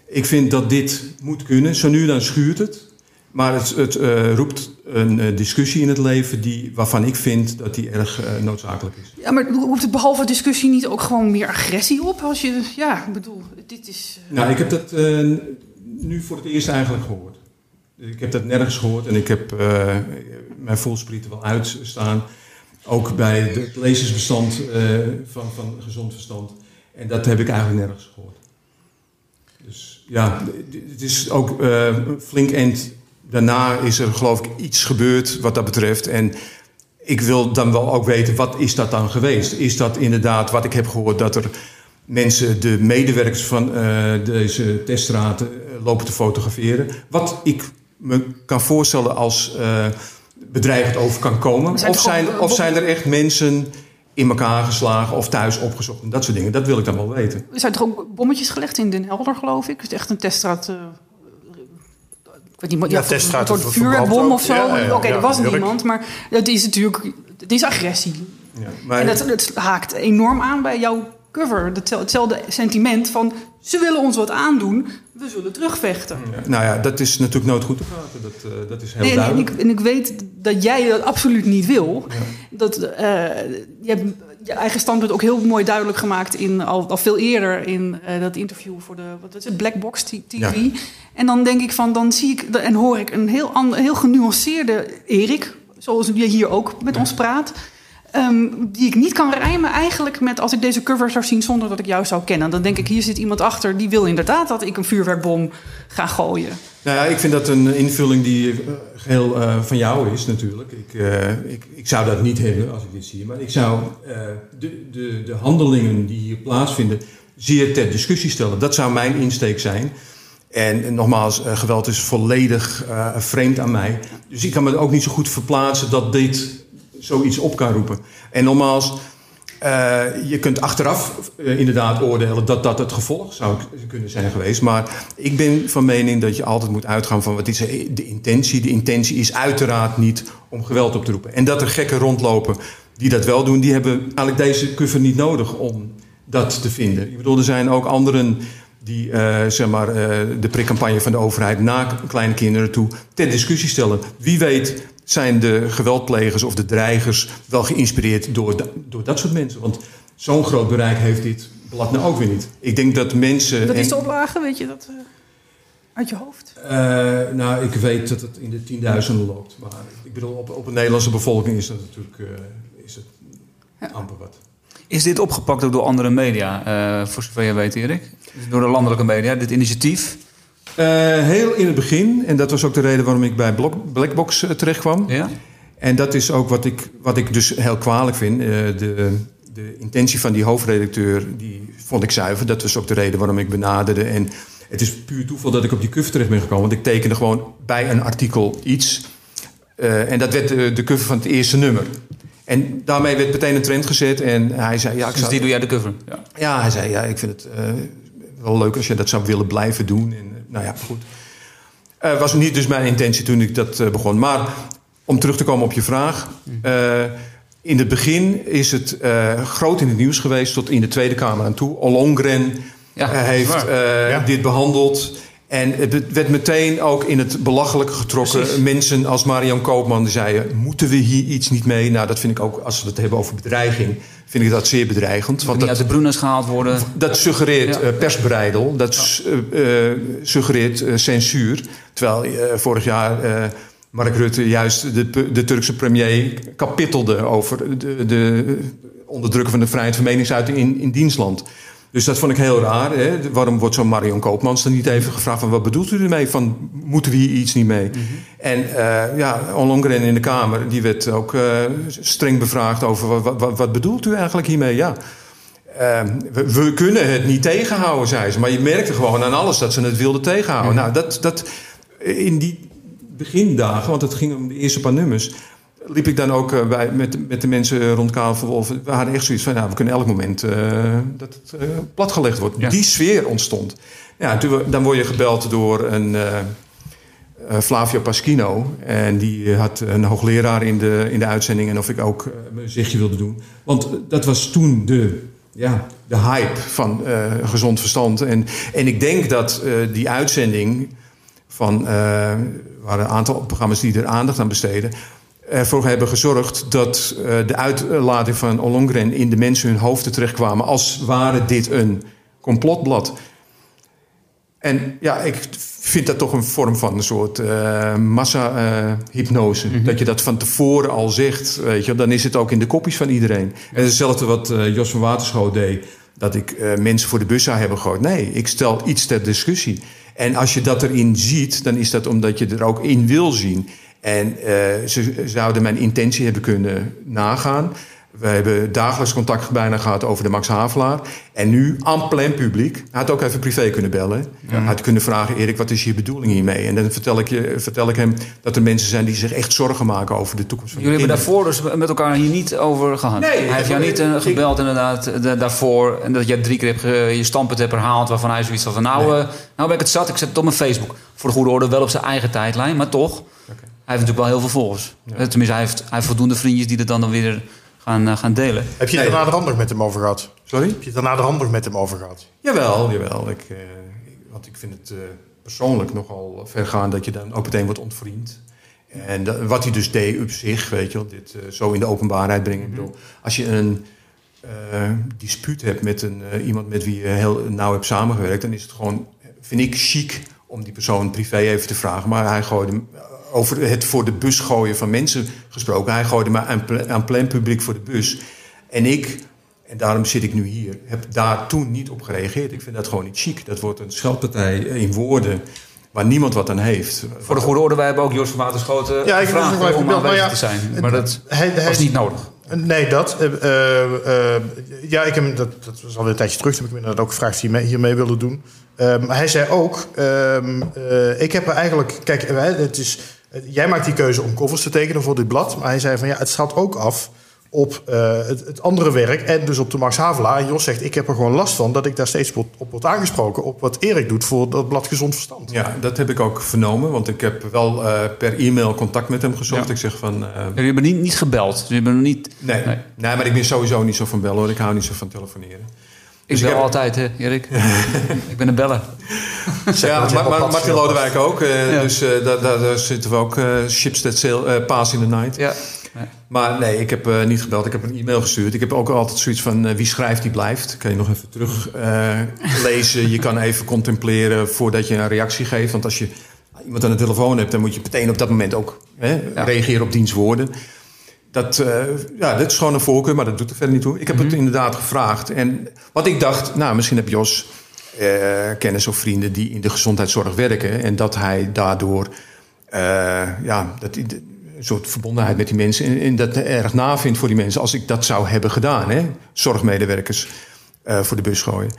Ik vind dat dit moet kunnen. Zo nu dan schuurt het. Maar het, het roept een discussie in het leven die, waarvan ik vind dat die erg noodzakelijk is. Ja, maar roept het behalve discussie niet ook gewoon meer agressie op? Als je, ja, ik bedoel, dit is... Nou, ik heb dat nu voor het eerst eigenlijk gehoord. Ik heb dat nergens gehoord en ik heb mijn voelsprieten wel uitstaan... Ook bij het lezersbestand uh, van, van gezond verstand. En dat heb ik eigenlijk nergens gehoord. Dus ja, het is ook uh, flink end. Daarna is er geloof ik iets gebeurd wat dat betreft. En ik wil dan wel ook weten, wat is dat dan geweest? Is dat inderdaad wat ik heb gehoord, dat er mensen, de medewerkers van deze teststraten, lopen te fotograferen? Wat ik me kan voorstellen als bedreigend over kan komen? Of zijn, of zijn er echt mensen in elkaar geslagen of thuis opgezocht en dat soort dingen? Dat wil ik dan wel weten. Er zijn toch ook bommetjes gelegd in Den Helder, geloof ik? Het is echt een teststraat. Uh, ik weet niet, ja, teststraat. Een soort vuurbom of zo. Ja, ja, Oké, er was niemand, maar het is natuurlijk het is agressie. Maar, en dat, dat haakt enorm aan bij jouw cover. Hetzelfde sentiment van ze willen ons wat aandoen, we zullen terugvechten. nou ja, dat is natuurlijk nooit goed te praten. Dat, uh, dat is heel nee, duidelijk. En ik, en ik, weet dat jij dat absoluut niet wil. Dat, uh, je hebt je eigen standpunt ook heel mooi duidelijk gemaakt in, al, al veel eerder in uh, dat interview voor de wat is het, Black Box TV. En dan denk ik van, dan zie ik en hoor ik een heel, ander, heel genuanceerde Erik, zoals je hier ook met ons praat. Um, die ik niet kan rijmen eigenlijk met als ik deze cover zou zien zonder dat ik jou zou kennen. Dan denk ik, hier zit iemand achter die wil inderdaad dat ik een vuurwerkbom ga gooien. Nou ja, ik vind dat een invulling die uh, geheel uh, van jou is natuurlijk. Ik, uh, ik, ik, zou dat niet hebben als ik dit zie. Maar ik zou de, de, de handelingen die hier plaatsvinden zeer ter discussie stellen. Dat zou mijn insteek zijn. En nogmaals, geweld is volledig vreemd aan mij. Dus ik kan me ook niet zo goed verplaatsen dat dit zoiets op kan roepen. En nogmaals, uh, je kunt achteraf uh, inderdaad oordelen dat dat het gevolg zou kunnen zijn geweest. Maar ik ben van mening dat je altijd moet uitgaan van wat is de intentie. De intentie is uiteraard niet om geweld op te roepen. En dat er gekken rondlopen die dat wel doen, die hebben eigenlijk deze cover niet nodig om dat te vinden. Ik bedoel, er zijn ook anderen die eh, zeg maar, eh, de prikcampagne van de overheid naar kleine kinderen toe ter discussie stellen. Wie weet zijn de geweldplegers of de dreigers wel geïnspireerd door, da- door dat soort mensen. Want zo'n groot bereik heeft dit blad nou ook weer niet. Ik denk dat mensen... Dat is de oplage, weet je dat eh, uit je hoofd? eh, nou, ik weet dat het in de tienduizenden loopt. Maar ik bedoel, op, op een Nederlandse bevolking is dat natuurlijk eh, is het amper wat. Is dit opgepakt ook door andere media, eh, voor zover je weet, Erik? Door de landelijke media, dit initiatief? Eh, heel in het begin, en dat was ook de reden waarom ik bij Blackbox eh, terecht kwam. Ja? En dat is ook wat ik, wat ik dus heel kwalijk vind. Eh, de, de intentie van die hoofdredacteur, die vond ik zuiver. Dat was ook de reden waarom ik benaderde. En het is puur toeval dat ik op die cover terecht ben gekomen. Want ik tekende gewoon bij een artikel iets. En dat werd de, de cover van het eerste nummer. En daarmee werd meteen een trend gezet. En hij zei, ja, ik Dus zou, die doe jij de cover? Ja. ja, hij zei, ja, ik vind het wel leuk als je dat zou willen blijven doen. En, nou ja, goed. Eh was niet dus mijn intentie toen ik dat eh, begon. Maar om terug te komen op je vraag. eh, in het begin is het groot in het nieuws geweest tot in de Tweede Kamer aan toe. Ollongren Ja, heeft Ja. dit behandeld. En het werd meteen ook in het belachelijke getrokken. Precies. Mensen als Marian Koopman die zeiden... moeten we hier iets niet mee? Nou, dat vind ik ook, als we het hebben over bedreiging... vind ik dat zeer bedreigend. Want Want dat, uit de broeners gehaald worden. dat suggereert Ja. eh, persbreidel, dat eh, eh, suggereert censuur. Terwijl vorig jaar Mark Rutte juist de, de Turkse premier kapittelde over de, de onderdrukken van de vrijheid van meningsuiting in, in dienstland. Dus dat vond ik heel raar. Hè? Waarom wordt zo'n Marion Koopmans dan niet even gevraagd van wat bedoelt u ermee? Van moeten we hier iets niet mee? En eh ja, Ollongren in de Kamer, die werd ook eh, streng bevraagd over wat, wat- wat, bedoelt u eigenlijk hiermee? Ja. Eh, we, we kunnen het niet tegenhouden, zei ze. Maar je merkte gewoon aan alles dat ze het wilden tegenhouden. Nou, dat, dat in die begindagen, want het ging om de eerste paar nummers... liep ik dan ook eh, bij, met, met de mensen rond Karel van Wolf. We hadden echt zoiets van, nou, we kunnen elk moment eh, dat het eh, platgelegd wordt. Ja. Die sfeer ontstond. Ja, toen, dan word je gebeld door een... eh, Flavio Paschino. En die had een hoogleraar in de, in de uitzending. En of ik ook mijn zichtje wilde doen. Want dat was toen de, ja, de hype van gezond verstand. En, en ik denk dat die uitzending van... er waren een aantal programma's die er aandacht aan besteden... ervoor hebben gezorgd dat eh, de uitlating van Ollongren... in de mensen hun hoofden terechtkwamen... als ware dit een complotblad. En ja, ik vind dat toch een vorm van een soort eh massa-hypnose. Dat je dat van tevoren al zegt, weet je, dan is het ook in de kopjes van iedereen. En hetzelfde wat eh, Jos van Waterschoot deed, dat ik mensen voor de bus zou hebben gegooid. Nee, ik stel iets ter discussie. En als je dat erin ziet, dan is dat omdat je er ook in wil zien. En eh, ze zouden mijn intentie hebben kunnen nagaan. We hebben dagelijks contact bijna gehad over de Max Havelaar. En nu aan plein publiek. Hij had ook even privé kunnen bellen. Hij had kunnen vragen, Erik, wat is je bedoeling hiermee? En dan vertel ik, je, vertel ik hem dat er mensen zijn die zich echt zorgen maken over de toekomst van Jullie hebben daarvoor dus met elkaar hier niet over gehad. Nee, hij heeft jou niet eh, ik- gebeld inderdaad eh, da- daarvoor. En dat jij drie keer hebt je standpunt hebt herhaald. Waarvan hij zoiets had van nou, eh, nou ben ik het zat. Ik zet het op mijn Facebook. Voor de goede orde wel op zijn eigen tijdlijn. Maar toch, heeft natuurlijk wel heel veel volgers. Eh, Tenminste, hij heeft, hij heeft voldoende vriendjes die het dan, dan weer gaan, eh, gaan delen. Heb je het Nee. daarna de hand nog met hem over gehad? Sorry? Heb je het daarna de hand nog met hem over gehad? Jawel, jawel. Ik, eh, want ik vind het eh, persoonlijk nogal vergaan dat je dan ook meteen wordt ontvriend. En dat- wat hij dus deed op zich, weet je wel, dit eh, zo in de openbaarheid brengen. Ik bedoel, als je een eh, dispuut hebt met een, iemand met wie je heel nauw hebt samengewerkt, dan is het gewoon, vind ik, chic om die persoon privé even te vragen. Maar hij gooide hem- over het voor de bus gooien van mensen gesproken. Hij gooide me aan, aan plein publiek voor de bus. En ik, en daarom zit ik nu hier, heb daar toen niet op gereageerd. Ik vind dat gewoon niet chic. Dat wordt een scheldpartij in woorden waar niemand wat aan heeft. Voor de goede orde, wij hebben ook Jos van Waterschoten Ja, ik gevraagd hem nog wel om aanwezig maar te ja, zijn. Maar dat Hij, hij was niet nodig. Nee, dat. eh, eh, ja, ik heb dat, dat was alweer een tijdje terug. Toen heb ik hem inderdaad ook gevraagd mee, hiermee wilde doen. Ehm, maar hij zei ook, ehm, eh, ik heb er eigenlijk... Kijk, het is, jij maakt die keuze om covers te tekenen voor dit blad. Maar hij zei van ja, het staat ook af op eh, het, het andere werk en dus op de Max Havelaar. En Jos zegt, ik heb er gewoon last van dat ik daar steeds op, op word aangesproken... op wat Erik doet voor dat blad Gezond Verstand. Ja, dat heb ik ook vernomen. Want ik heb wel eh, per e-mail contact met hem gezocht. Ja. Ik zeg van... eh, Jullie hebben niet, niet gebeld. Jullie hebben niet... nee, Nee. nee. maar ik ben sowieso niet zo van bellen hoor. Ik hou niet zo van telefoneren. Ik ik bel heb- altijd, hè, Erik. [LAUGHS] ik ben een beller. Ja, maar, maar Martin. Lodewijk ook. eh, Ja. Dus eh, daar, daar, daar zitten we ook. eh ships that sail, eh, pass in the night. Ja. Maar nee, ik heb eh, niet gebeld. Ik heb een e-mail gestuurd. Ik heb ook altijd zoiets van wie schrijft, die blijft. Kan je nog even terug eh, lezen. Je kan even contempleren voordat je een reactie geeft. Want als je iemand aan de telefoon hebt, dan moet je meteen op dat moment ook hè, Ja. reageren op diens woorden. Dat, eh, ja, dat is gewoon een voorkeur, maar dat doet er verder niet toe. Ik heb het inderdaad gevraagd. En wat ik dacht, nou, misschien heb Jos eh, kennis of vrienden die in de gezondheidszorg werken. En dat hij daardoor eh, ja, dat een soort verbondenheid met die mensen. En, en dat erg navindt voor die mensen als ik dat zou hebben gedaan. Hè? Zorgmedewerkers voor de bus gooien.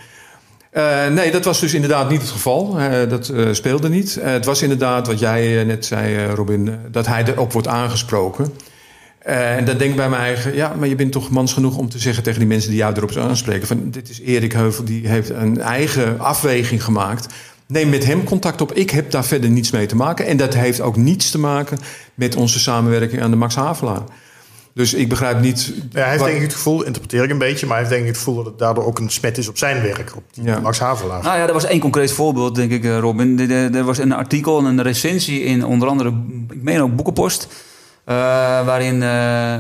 Nee, dat was dus inderdaad niet het geval. Dat speelde niet. Het was inderdaad wat jij net zei, Robin, dat hij erop wordt aangesproken. Eh, en dan denk ik bij mijn eigen, ja, maar je bent toch mans genoeg om te zeggen tegen die mensen die jou erop aanspreken: van dit is Erik Heuvel, die heeft een eigen afweging gemaakt. Neem met hem contact op. Ik heb daar verder niets mee te maken. En dat heeft ook niets te maken met onze samenwerking aan de Max Havelaar. Dus ik begrijp niet. Ja, hij heeft wat- denk ik het gevoel, interpreteer ik een beetje, maar hij heeft denk ik het gevoel dat het daardoor ook een smet is op zijn werk, op die Ja. Max Havelaar. Nou ja, er was één concreet voorbeeld, denk ik, eh, Robin. Er was een artikel en een recensie in onder andere, ik meen ook Boekenpost. Eh, waarin eh,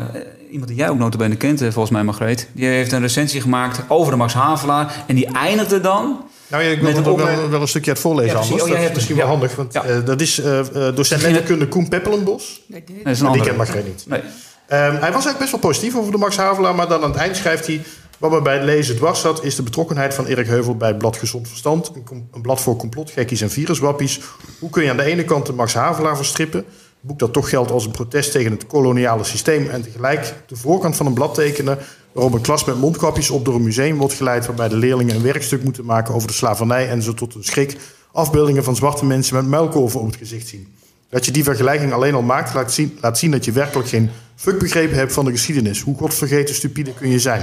iemand die jij ook notabene kent, eh, volgens mij Margreet... die heeft een recensie gemaakt over de Max Havelaar. En die eindigde dan... Nou ja, ik wil er opmerking- wel, wel een stukje uit voorlezen Ja, anders. Oh, dat is misschien het. wel Ja. handig, want Ja. eh, dat is eh, eh, docent letterkunde Koen Peppelenbos. Nee, Nee, is een Maar die kent Margreet niet. Nee. Ehm, hij was eigenlijk best wel positief over de Max Havelaar, maar dan aan het eind schrijft hij... Wat me bij het lezen dwars zat, is de betrokkenheid van Erik Heuvel bij het blad Gezond Verstand. Een, een blad voor complotgekkies en viruswappies. Hoe kun je aan de ene kant de Max Havelaar verstrippen... boek dat toch geldt als een protest tegen het koloniale systeem... en tegelijk de voorkant van een blad tekenen... waarop een klas met mondkapjes op door een museum wordt geleid... waarbij de leerlingen een werkstuk moeten maken over de slavernij... en ze tot een schrik afbeeldingen van zwarte mensen met muilkorven op het gezicht zien. Dat je die vergelijking alleen al maakt, laat zien, laat zien dat je werkelijk geen fuck begrepen hebt van de geschiedenis. Hoe godvergeten stupide kun je zijn?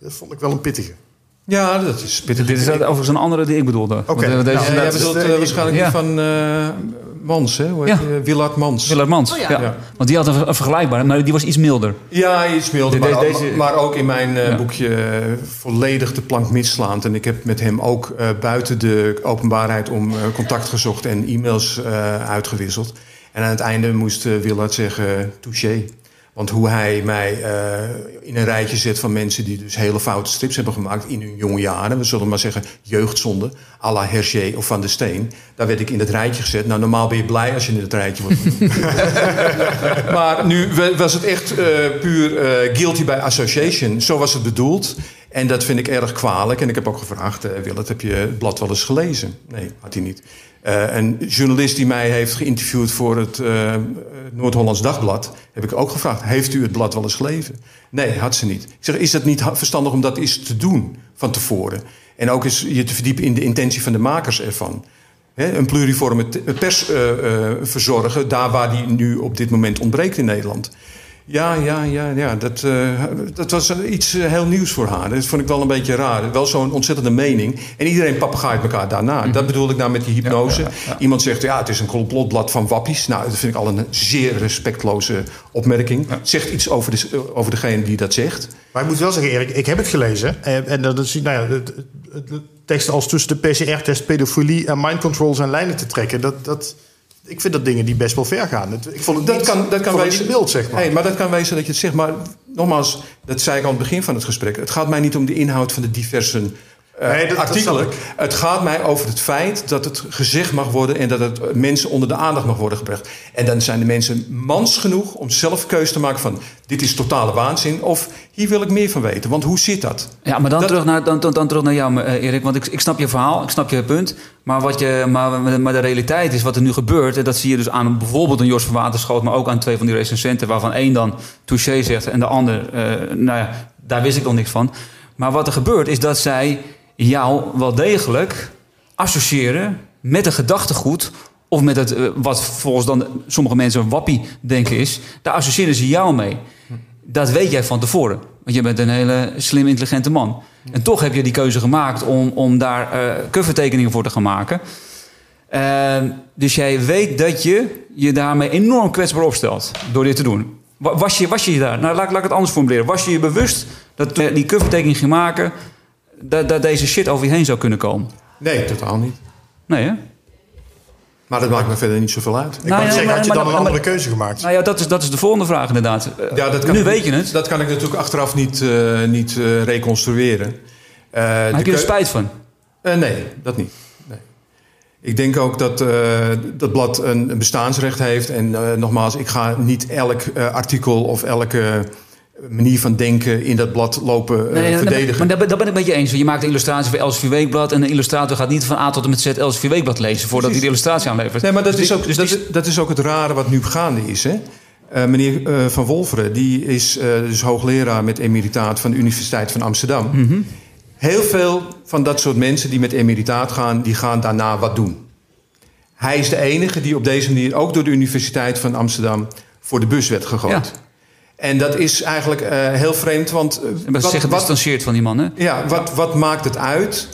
Dat vond ik wel een pittige. Ja, dat is pittig. Dit is overigens een andere die ik bedoelde. Want, eh, nou, deze, Ja, jij bedoelt eh, waarschijnlijk Ja. die van eh, Mans, hè? Hoe heet Ja. Eh, Willard Mans. Willard Mans. Oh ja. ja. Ja. Want die had een, een vergelijkbare, maar die was iets milder. Ja, iets milder, De- maar, deze- maar ook in mijn eh, Ja. boekje eh, volledig de plank misslaand. En ik heb met hem ook eh, buiten de openbaarheid om eh, contact gezocht en e-mails eh, uitgewisseld. En aan het einde moest Willard zeggen, touché. Want hoe hij mij eh, in een rijtje zet van mensen die dus hele foute strips hebben gemaakt in hun jonge jaren. We zullen maar zeggen jeugdzonde, à la Hergé of Van der Steen. Daar werd ik in dat rijtje gezet. Nou, normaal ben je blij als je in het rijtje wordt. [LAUGHS] Maar nu wa- was het echt eh, puur eh, guilty by association. Zo was het bedoeld. En dat vind ik erg kwalijk. En ik heb ook gevraagd, Willem, heb je het blad wel eens gelezen? Nee, had hij niet. Eh, een journalist die mij heeft geïnterviewd voor het eh, Noord-Hollands Dagblad... heb ik ook gevraagd, heeft u het blad wel eens gelezen? Nee, had ze niet. Ik zeg, is het niet verstandig om dat eens te doen van tevoren? En ook eens je te verdiepen in de intentie van de makers ervan. Een pluriforme pers eh, verzorgen, daar waar die nu op dit moment ontbreekt in Nederland. Ja, ja, ja, ja dat, eh, dat was iets eh, heel nieuws voor haar. Dat vond ik wel een beetje raar. Wel zo'n ontzettende mening. En iedereen papagaait elkaar daarna. Dat bedoel ik nou met die hypnose. Iemand zegt, ja, het is een complotblad van wappies. Nou, dat vind ik al een zeer respectloze opmerking. Zegt iets over, de, over degene die dat zegt. Maar ik moet wel zeggen, Erik, ik heb het gelezen. En, en dat is, nou ja, het, het, het tekst als tussen de PCR-test, pedofilie en mind control zijn lijnen te trekken. Dat, dat, ik vind dat dingen die best wel ver gaan. Ik vond het Dat niet, kan, dat kan wezen. mild, zeg maar. Hey, maar dat kan wezen dat je het zegt. Maar nogmaals, dat zei ik aan het begin van het gesprek. Het gaat mij niet om de inhoud van de diverse Nee, dat- artikelen. het gaat mij over het feit dat het gezegd mag worden en dat het eh, mensen onder de aandacht mag worden gebracht. En dan zijn de mensen mans genoeg om zelf keuze te maken van dit is totale waanzin of hier wil ik meer van weten. Want hoe zit dat? Ja, maar dan, Dat- terug, naar, dan, dan, dan terug naar jou, eh, Erik. Want ik, ik snap je verhaal, ik snap je punt. Maar, wat je, maar, maar de realiteit is wat er nu gebeurt. En dat zie je dus aan bijvoorbeeld een Jos van Waterschoot... maar ook aan twee van die recensenten... waarvan één dan touché zegt en de ander... eh, nou ja, daar wist ik nog niks van. Maar wat er gebeurt is dat zij jou wel degelijk associëren... met een gedachtegoed... of met het, eh, wat volgens dan sommige mensen een wappie denken is... daar associëren ze jou mee. Dat weet jij van tevoren. Want je bent een hele slim, intelligente man. En toch heb je die keuze gemaakt om, om daar eh covertekeningen voor te gaan maken. Eh, dus jij weet dat je je daarmee enorm kwetsbaar opstelt door dit te doen. Wa- Was je was je daar? Nou, laat, laat ik het anders formuleren. Was je je bewust dat je die covertekening ging maken... dat, dat deze shit over je heen zou kunnen komen? Nee, totaal niet. Nee, hè? Maar dat maakt me verder niet zoveel uit. Ik Nou wou ja, zeggen, maar- had je maar- dan een maar- andere keuze gemaakt? Nou ja, dat is, dat is de volgende vraag inderdaad. Eh, Ja, dat kan nu ik- weet je het. Dat kan ik natuurlijk achteraf niet, eh, niet eh, reconstrueren. Maar de heb je er spijt van? Nee, dat niet. Nee. Ik denk ook dat dat blad een, een bestaansrecht heeft. En nogmaals, ik ga niet elk artikel of elke manier van denken in dat blad lopen eh, Nee, verdedigen. maar daar ben, daar ben ik met je eens. Je maakt een illustratie voor Elsevier Weekblad... en de illustrator gaat niet van A tot en met Z Elsevier Weekblad lezen... voordat hij de illustratie aanlevert. Nee, maar dat, Dus is ook, dus dat, die- is, dat is ook het rare wat nu gaande is. Hè? Eh, meneer eh, Van Wolferen, die is dus hoogleraar met emeritaat van de Universiteit van Amsterdam. Mhm. Heel veel van dat soort mensen die met emeritaat gaan, die gaan daarna wat doen. Hij is de enige die op deze manier ook door de Universiteit van Amsterdam voor de bus werd gegooid. Ja. En dat is eigenlijk eh, heel vreemd, want eh, En zich gedistanceerd van die man, hè? ja, wat, wat maakt het uit?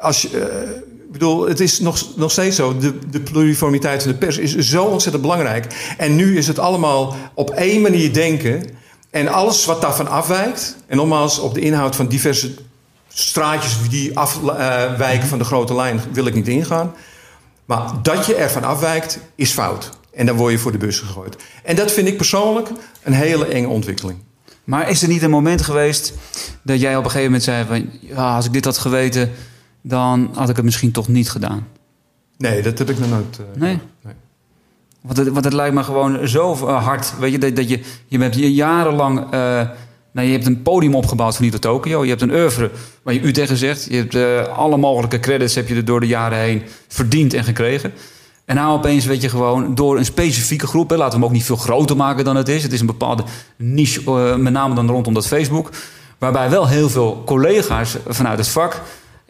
Als je, eh, ik bedoel, het is nog, nog steeds zo. De, de pluriformiteit van de pers is zo ontzettend belangrijk. En nu is het allemaal op één manier denken. En alles wat daarvan afwijkt. En nogmaals, op de inhoud van diverse straatjes die afwijken van de grote lijn wil ik niet ingaan. Maar dat je ervan afwijkt, is fout. En dan word je voor de bus gegooid. En dat vind ik persoonlijk een hele enge ontwikkeling. Maar is er niet een moment geweest dat jij op een gegeven moment zei van... ja, als ik dit had geweten, dan had ik het misschien toch niet gedaan? Nee, dat heb ik nog nooit. eh, Nee? nee. Want het, want het lijkt me gewoon zo eh, hard. Weet je, dat, dat je, je hebt je jarenlang... eh, nou, je hebt een podium opgebouwd van Nito Tokyo. Je hebt een oeuvre waar je u tegen zegt. Je hebt alle mogelijke credits heb je er door de jaren heen verdiend en gekregen. En nou opeens weet je gewoon door een specifieke groep... Hè, laten we hem ook niet veel groter maken dan het is. Het is een bepaalde niche, eh, met name dan rondom dat Facebook... waarbij wel heel veel collega's vanuit het vak...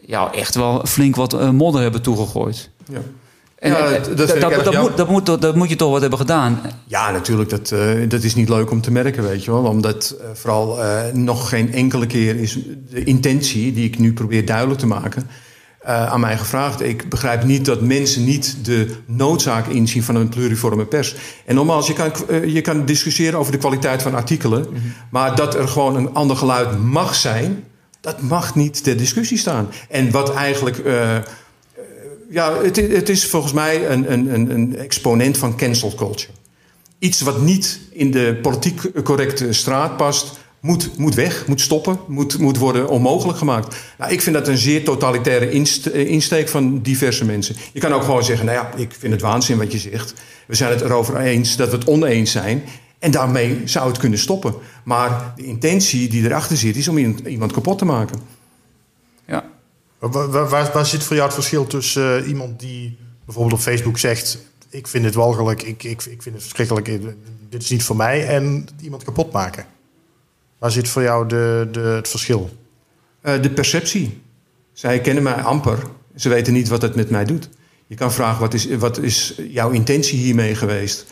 ja, echt wel flink wat eh, modder hebben toegegooid. Ja. En, Ja, eh, dat dat, dat, moet, dat, moet, toch- dat moet je toch wat hebben gedaan. Ja, natuurlijk. Dat, dat is niet leuk om te merken, weet je wel. Omdat vooral nog geen enkele keer is de intentie... die ik nu probeer duidelijk te maken... eh, aan mij gevraagd. Ik begrijp niet dat mensen niet de noodzaak inzien van een pluriforme pers. En nogmaals, je kan, eh, je kan discussiëren over de kwaliteit van artikelen... maar dat er gewoon een ander geluid mag zijn... dat mag niet ter discussie staan. En wat eigenlijk... eh, ja, het, het is volgens mij een, een, een exponent van cancel culture. Iets wat niet in de politiek correcte straat past, moet, moet weg, moet stoppen, moet, moet worden onmogelijk gemaakt. Nou, ik vind dat een zeer totalitaire eh, insteek van diverse mensen. Je kan ook gewoon zeggen, nou ja, ik vind het waanzin wat je zegt. We zijn het erover eens dat we het oneens zijn. En daarmee zou het kunnen stoppen. Maar de intentie die erachter zit, is om iemand- kapot te maken. Ja. Waar, waar, waar- waar zit voor jou het verschil tussen eh, iemand die bijvoorbeeld op Facebook zegt... ik vind het walgelijk, ik, ik, ik vind het verschrikkelijk, eh, dit is niet voor mij... en iemand kapot maken? Waar zit voor jou de, de, het verschil? Eh, de perceptie. Zij kennen mij amper. Ze weten niet wat het met mij doet. Je kan vragen, wat is, wat is jouw intentie hiermee geweest?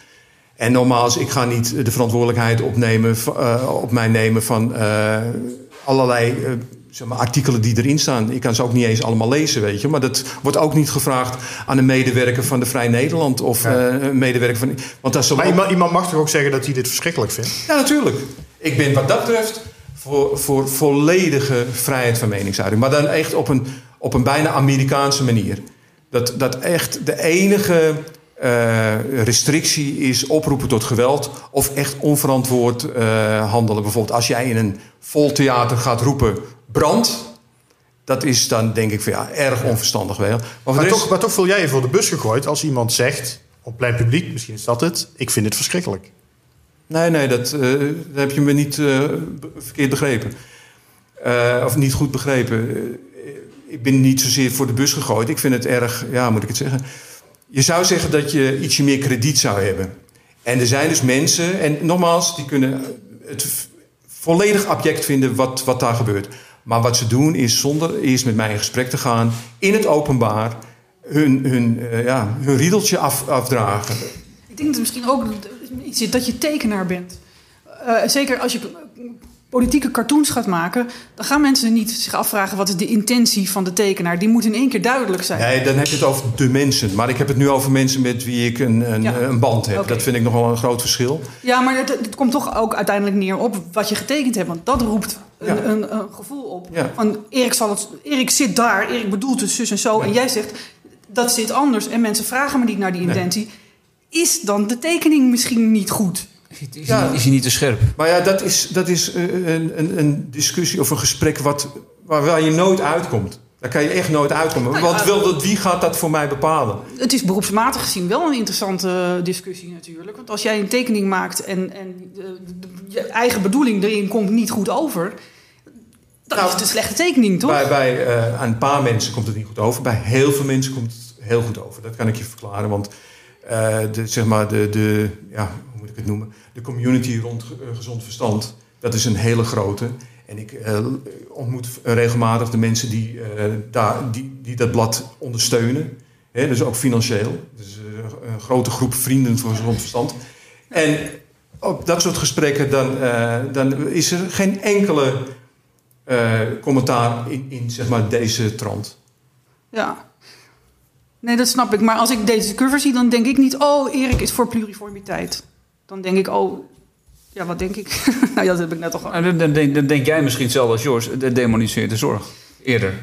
En nogmaals, ik ga niet de verantwoordelijkheid opnemen, eh, op mij nemen van eh, allerlei zeg maar, artikelen die erin staan. Ik kan ze ook niet eens allemaal lezen, weet je. Maar dat wordt ook niet gevraagd aan een medewerker van de Vrij Nederland of Ja. een medewerker van. Want dat Maar iemand, iemand mag toch ook zeggen dat hij dit verschrikkelijk vindt? ja, natuurlijk. Ik ben wat dat betreft voor, voor volledige vrijheid van meningsuiting. Maar dan echt op een, op een bijna Amerikaanse manier. Dat, dat echt de enige eh, restrictie is oproepen tot geweld... of echt onverantwoord eh, handelen. Bijvoorbeeld als jij in een vol theater gaat roepen brand... dat is dan denk ik van ja, erg onverstandig wel. Maar, toch, maar toch voel jij je voor de bus gegooid als iemand zegt... op plein publiek, misschien is dat het... ik vind het verschrikkelijk. Nee, nee, dat, eh, dat heb je me niet eh, verkeerd begrepen. Eh, of niet goed begrepen. Ik ben niet zozeer voor de bus gegooid. Ik vind het erg, ja, moet ik het zeggen. Je zou zeggen dat je ietsje meer krediet zou hebben. En er zijn dus mensen, en nogmaals, die kunnen het volledig abject vinden wat, wat daar gebeurt. Maar wat ze doen is zonder eerst met mij in gesprek te gaan, in het openbaar, hun, hun, ja, hun riedeltje af, afdragen. Ik denk dat misschien ook dat je tekenaar bent. Eh, zeker als je politieke cartoons gaat maken, dan gaan mensen niet zich afvragen wat is de intentie van de tekenaar. Die moet in één keer duidelijk zijn. Nee, dan heb je het over de mensen. Maar ik heb het nu over mensen met wie ik een, een, Ja. een band heb. Dat vind ik nog wel een groot verschil. Ja, maar het, het komt toch ook uiteindelijk neer op wat je getekend hebt. Want dat roept een, Ja. een, een gevoel op. Ja. Van Erik, zal het, Erik zit daar, Erik bedoelt het zus en zo. En jij zegt, dat zit anders. En mensen vragen me niet naar die intentie. Is dan de tekening misschien niet goed? Is, Ja. hij, is hij niet te scherp? Maar ja, dat is, dat is eh, een, een, een discussie of een gesprek wat, waar, waar je nooit uitkomt. Daar kan je echt nooit uitkomen. Nou ja. Want wil dat, wie gaat dat voor mij bepalen? Het is beroepsmatig gezien wel een interessante discussie natuurlijk. Want als jij een tekening maakt en, en de, de- je eigen bedoeling erin komt niet goed over... dan Nou, is het een slechte tekening, toch? Bij, bij eh, aan een paar mensen komt het niet goed over. Bij heel veel mensen komt het heel goed over. Dat kan ik je verklaren. Want eh, de, zeg maar de, de, ja, hoe moet ik het noemen? De community rond eh, gezond verstand, dat is een hele grote. En ik eh, ontmoet regelmatig de mensen die, daar, die, die dat blad ondersteunen. Dus ook financieel. Dus een grote groep vrienden voor gezond verstand. En op dat soort gesprekken, dan, dan is er geen enkele commentaar in, in zeg maar, deze trant. Ja. Nee, dat snap ik. Maar als ik deze cover zie, dan denk ik niet... oh, Erik is voor pluriformiteit. Dan denk ik, oh... Ja, wat denk ik? [LAUGHS] nou ja, dat heb ik net al gehad. Nou, dan, dan, denk- dan denk jij misschien hetzelfde als George. De demoniseert de zorg. Eerder.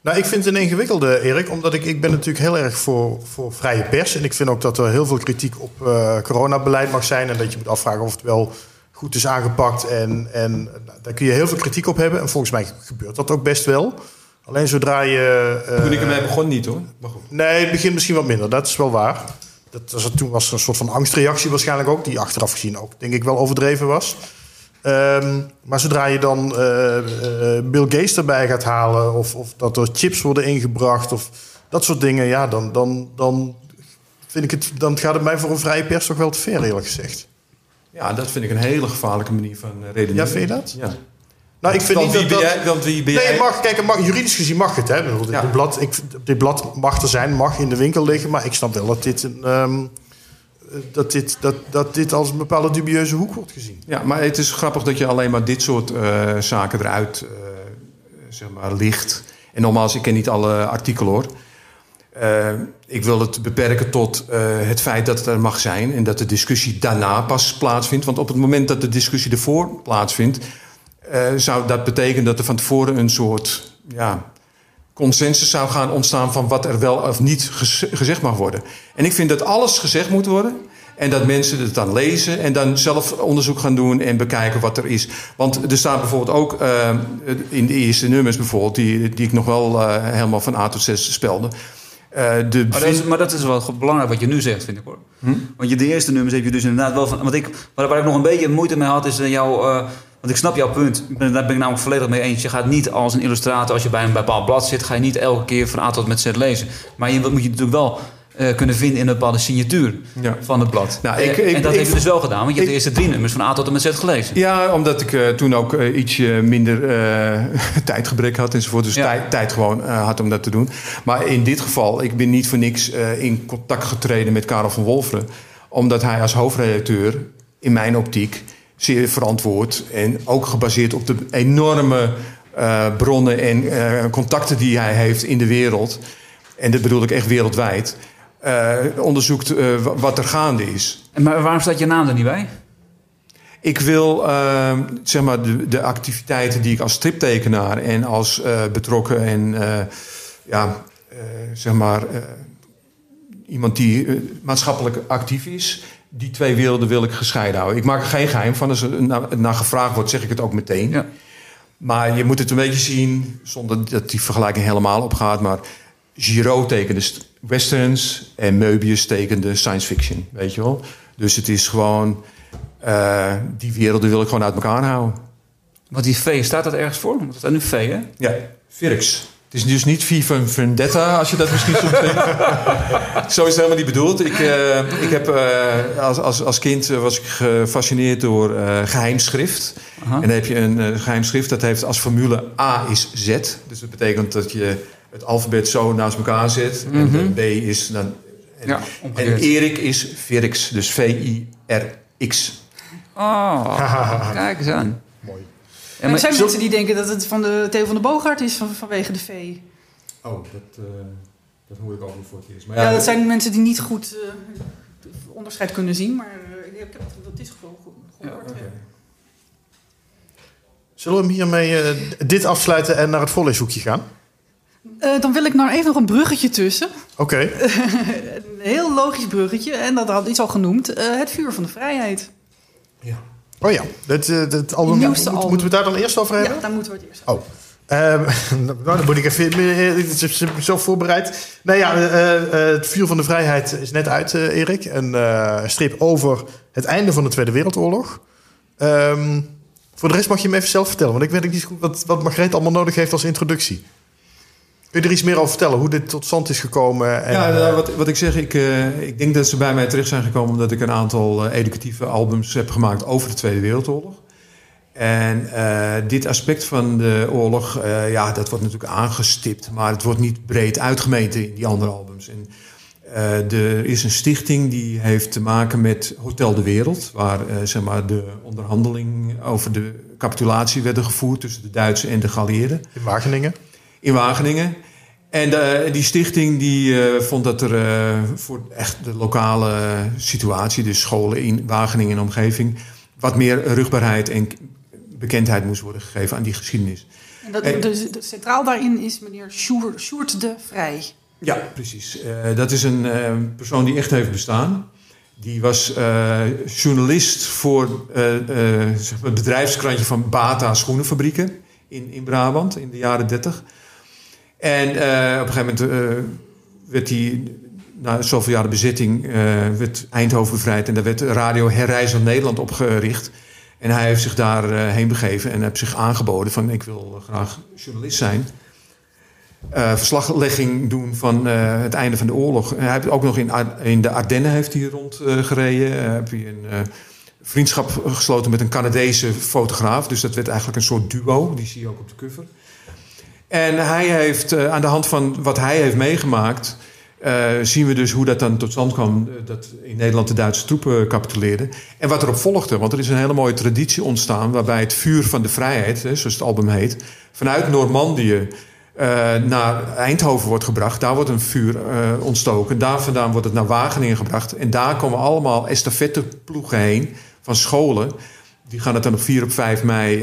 Nou, ik vind het een ingewikkelde, Erik. Omdat ik, ik ben natuurlijk heel erg voor, voor vrije pers. En ik vind ook dat er heel veel kritiek op eh, coronabeleid mag zijn. En dat je moet afvragen of het wel goed is aangepakt. En, en nou, daar kun je heel veel kritiek op hebben. En volgens mij gebeurt dat ook best wel. Alleen zodra je... eh, Toen ik ermee begon niet hoor. Maar goed. Nee, het begint misschien wat minder. Dat is wel waar. Dat was, toen was er een soort van angstreactie waarschijnlijk ook. Die achteraf gezien ook, denk ik, wel overdreven was. Ehm, maar zodra je dan eh, eh, Bill Gates erbij gaat halen... Of, of dat er chips worden ingebracht of dat soort dingen... Ja, dan, dan, dan, vind ik het, dan gaat het mij voor een vrije pers toch wel te ver, eerlijk gezegd. Ja, dat vind ik een hele gevaarlijke manier van redeneren. Ja, vind je dat? Ja. Nou, ik vind niet wie dat ben jij, wie ben Nee, jij? mag, kijk, mag, juridisch gezien mag het. Hè. Dit, Ja. blad, ik, dit blad mag er zijn, mag in de winkel liggen. Maar ik snap wel dat dit, een, ehm, eh, dat dit, dat, dat dit als een bepaalde dubieuze hoek wordt gezien. Ja, maar het is grappig dat je alleen maar dit soort eh, zaken eruit eh, zeg maar, licht. En nogmaals, ik ken niet alle artikelen hoor. Eh, ik wil het beperken tot het feit dat het er mag zijn en dat de discussie daarna pas plaatsvindt. Want op het moment dat de discussie ervoor plaatsvindt, eh, zou dat betekenen dat er van tevoren een soort ja, consensus zou gaan ontstaan van wat er wel of niet gez- gezegd mag worden. En ik vind dat alles gezegd moet worden. En dat mensen het dan lezen en dan zelf onderzoek gaan doen en bekijken wat er is. Want er staat bijvoorbeeld ook eh, in de eerste nummers bijvoorbeeld, die, die ik nog wel eh, helemaal van A tot Z spelde. de Maar dat, is, maar dat is wel belangrijk wat je nu zegt, vind ik hoor. Want je, de eerste nummers heb je dus inderdaad wel van. Want ik, waar, waar ik nog een beetje moeite mee had, is jouw. Want ik snap jouw punt. Daar ben ik namelijk volledig mee eens. Je gaat niet als een illustrator, als je bij een bepaald blad zit, ga je niet elke keer van A tot met Z lezen. Maar je moet je natuurlijk wel eh, kunnen vinden in een bepaalde signatuur Ja. van het blad. Nou, Eh, ik- ik- en dat ik- heb je dus wel gedaan, want je hebt de eerste drie nummers van A tot en met Z gelezen. Ja, omdat ik eh, toen ook eh, ietsje minder [LAUGHS] tijdgebrek had enzovoort. Dus Ja. tijd, tijd gewoon had om dat te doen. Maar in dit geval, ik ben niet voor niks in contact getreden met Karel van Wolferen. Omdat hij als hoofdredacteur, in mijn optiek, zeer verantwoord... en ook gebaseerd op de enorme eh, bronnen en eh, contacten die hij heeft in de wereld... en dat bedoel ik echt wereldwijd... eh, onderzoekt wa- wat er gaande is. Maar waarom staat je naam er niet bij? Ik wil eh, zeg maar de, de activiteiten die ik als striptekenaar en als betrokken en ja, zeg maar iemand die maatschappelijk actief is, die twee werelden wil ik gescheiden houden. Ik maak er geen geheim van. Als er naar, gevraagd wordt, zeg ik het ook meteen. Ja. Maar je moet het een beetje zien, zonder dat die vergelijking helemaal opgaat. Maar Giraud tekende st- westerns en Möbius tekende science fiction, weet je wel. Dus het is gewoon, eh, die werelden wil ik gewoon uit elkaar houden. Want die V, staat dat ergens voor? Want er staat nu V, hè? Ja, Virx. Het is dus niet V van Vendetta, als je dat misschien soms denkt. [LAUGHS] Zo is het helemaal niet bedoeld. Ik, eh, ik heb, eh, als, als, als kind eh, was ik gefascineerd door eh geheimschrift. En dan heb je een eh, geheimschrift dat heeft als formule A is Z. Dus dat betekent dat je het alfabet zo naast elkaar zet. En de B is dan... En, Ja, en. Erik is Virx, dus V-I-R-X. Oh, kijk eens aan. En er maar, zijn zo- mensen die denken dat het van de Theo van de Boogaard is van, vanwege de V. Oh, dat, dat hoor ik ook niet voor het eerst. Maar Ja, dat zijn mensen die niet goed eh, onderscheid kunnen zien, maar eh, ik heb dat is gewoon goed gehoord. Zullen we hem hiermee eh, dit afsluiten en naar het voorleeshoekje gaan? Eh, dan wil ik nou even nog een bruggetje tussen. Oké. [LAUGHS] Een heel logisch bruggetje. En dat had iets al genoemd. eh, het vuur van de vrijheid. Ja. Oh ja, dat, eh, dat album, nieuwste moet- album. moeten we het daar dan eerst over hebben? Ja, daar moeten we het eerst Oh. Ehm, [LAUGHS] nou, dan moet ik even eh, ik heb zo voorbereid. Nou ja, eh, eh, het Vuur van de Vrijheid is net uit, eh, Erik. Een eh, strip over het einde van de Tweede Wereldoorlog. Ehm, voor de rest mag je me even zelf vertellen, want ik weet niet goed wat, wat Margreet allemaal nodig heeft als introductie. Kun je er iets meer over vertellen, hoe dit tot stand is gekomen? En, Ja, eh, nou, wat, wat ik zeg, ik, eh, ik denk dat ze bij mij terecht zijn gekomen omdat ik een aantal eh, educatieve albums heb gemaakt over de Tweede Wereldoorlog. En dit aspect van de oorlog, ja, dat wordt natuurlijk aangestipt, maar het wordt niet breed uitgemeten in die andere albums. En, er is een stichting die heeft te maken met Hotel de Wereld, waar zeg maar de onderhandeling over de capitulatie werden gevoerd tussen de Duitsers en de geallieerden in Wageningen. in Wageningen. En eh, die stichting die eh, vond dat er eh, voor echt de lokale situatie, dus scholen in Wageningen en omgeving, wat meer rugbaarheid en bekendheid moest worden gegeven aan die geschiedenis. En dat, dus, de- centraal daarin is meneer Sjoerd, Sjoerd de Vrij. Ja, precies. Dat is een persoon die echt heeft bestaan. Die was journalist voor zeg maar het bedrijfskrantje van Bata Schoenenfabrieken in, in Brabant in de jaren 30. En eh, op een gegeven moment eh, werd hij, na zoveel jaren bezetting, eh, werd Eindhoven bevrijd. En daar werd Radio Herreizen Nederland opgericht. En hij heeft zich daarheen heen begeven en heeft zich aangeboden van ik wil graag journalist zijn verslaglegging doen van het einde van de oorlog. En hij heeft ook nog in, in de Ardennen heeft hij rondgereden. Eh heb hij een vriendschap gesloten met een Canadese fotograaf. Dus dat werd eigenlijk een soort duo. Die zie je ook op de cover. En hij heeft eh, aan de hand van wat hij heeft meegemaakt... eh, zien we dus hoe dat dan tot stand kwam... eh, dat in Nederland de Duitse troepen capituleerden. En wat erop volgde. Want er is een hele mooie traditie ontstaan... waarbij het vuur van de vrijheid, zoals het album heet... vanuit Normandië naar Eindhoven wordt gebracht. Daar wordt een vuur ontstoken. Daar vandaan wordt het naar Wageningen gebracht. En daar komen allemaal estafetteploegen heen van scholen. Die gaan het dan op 4 op 5 mei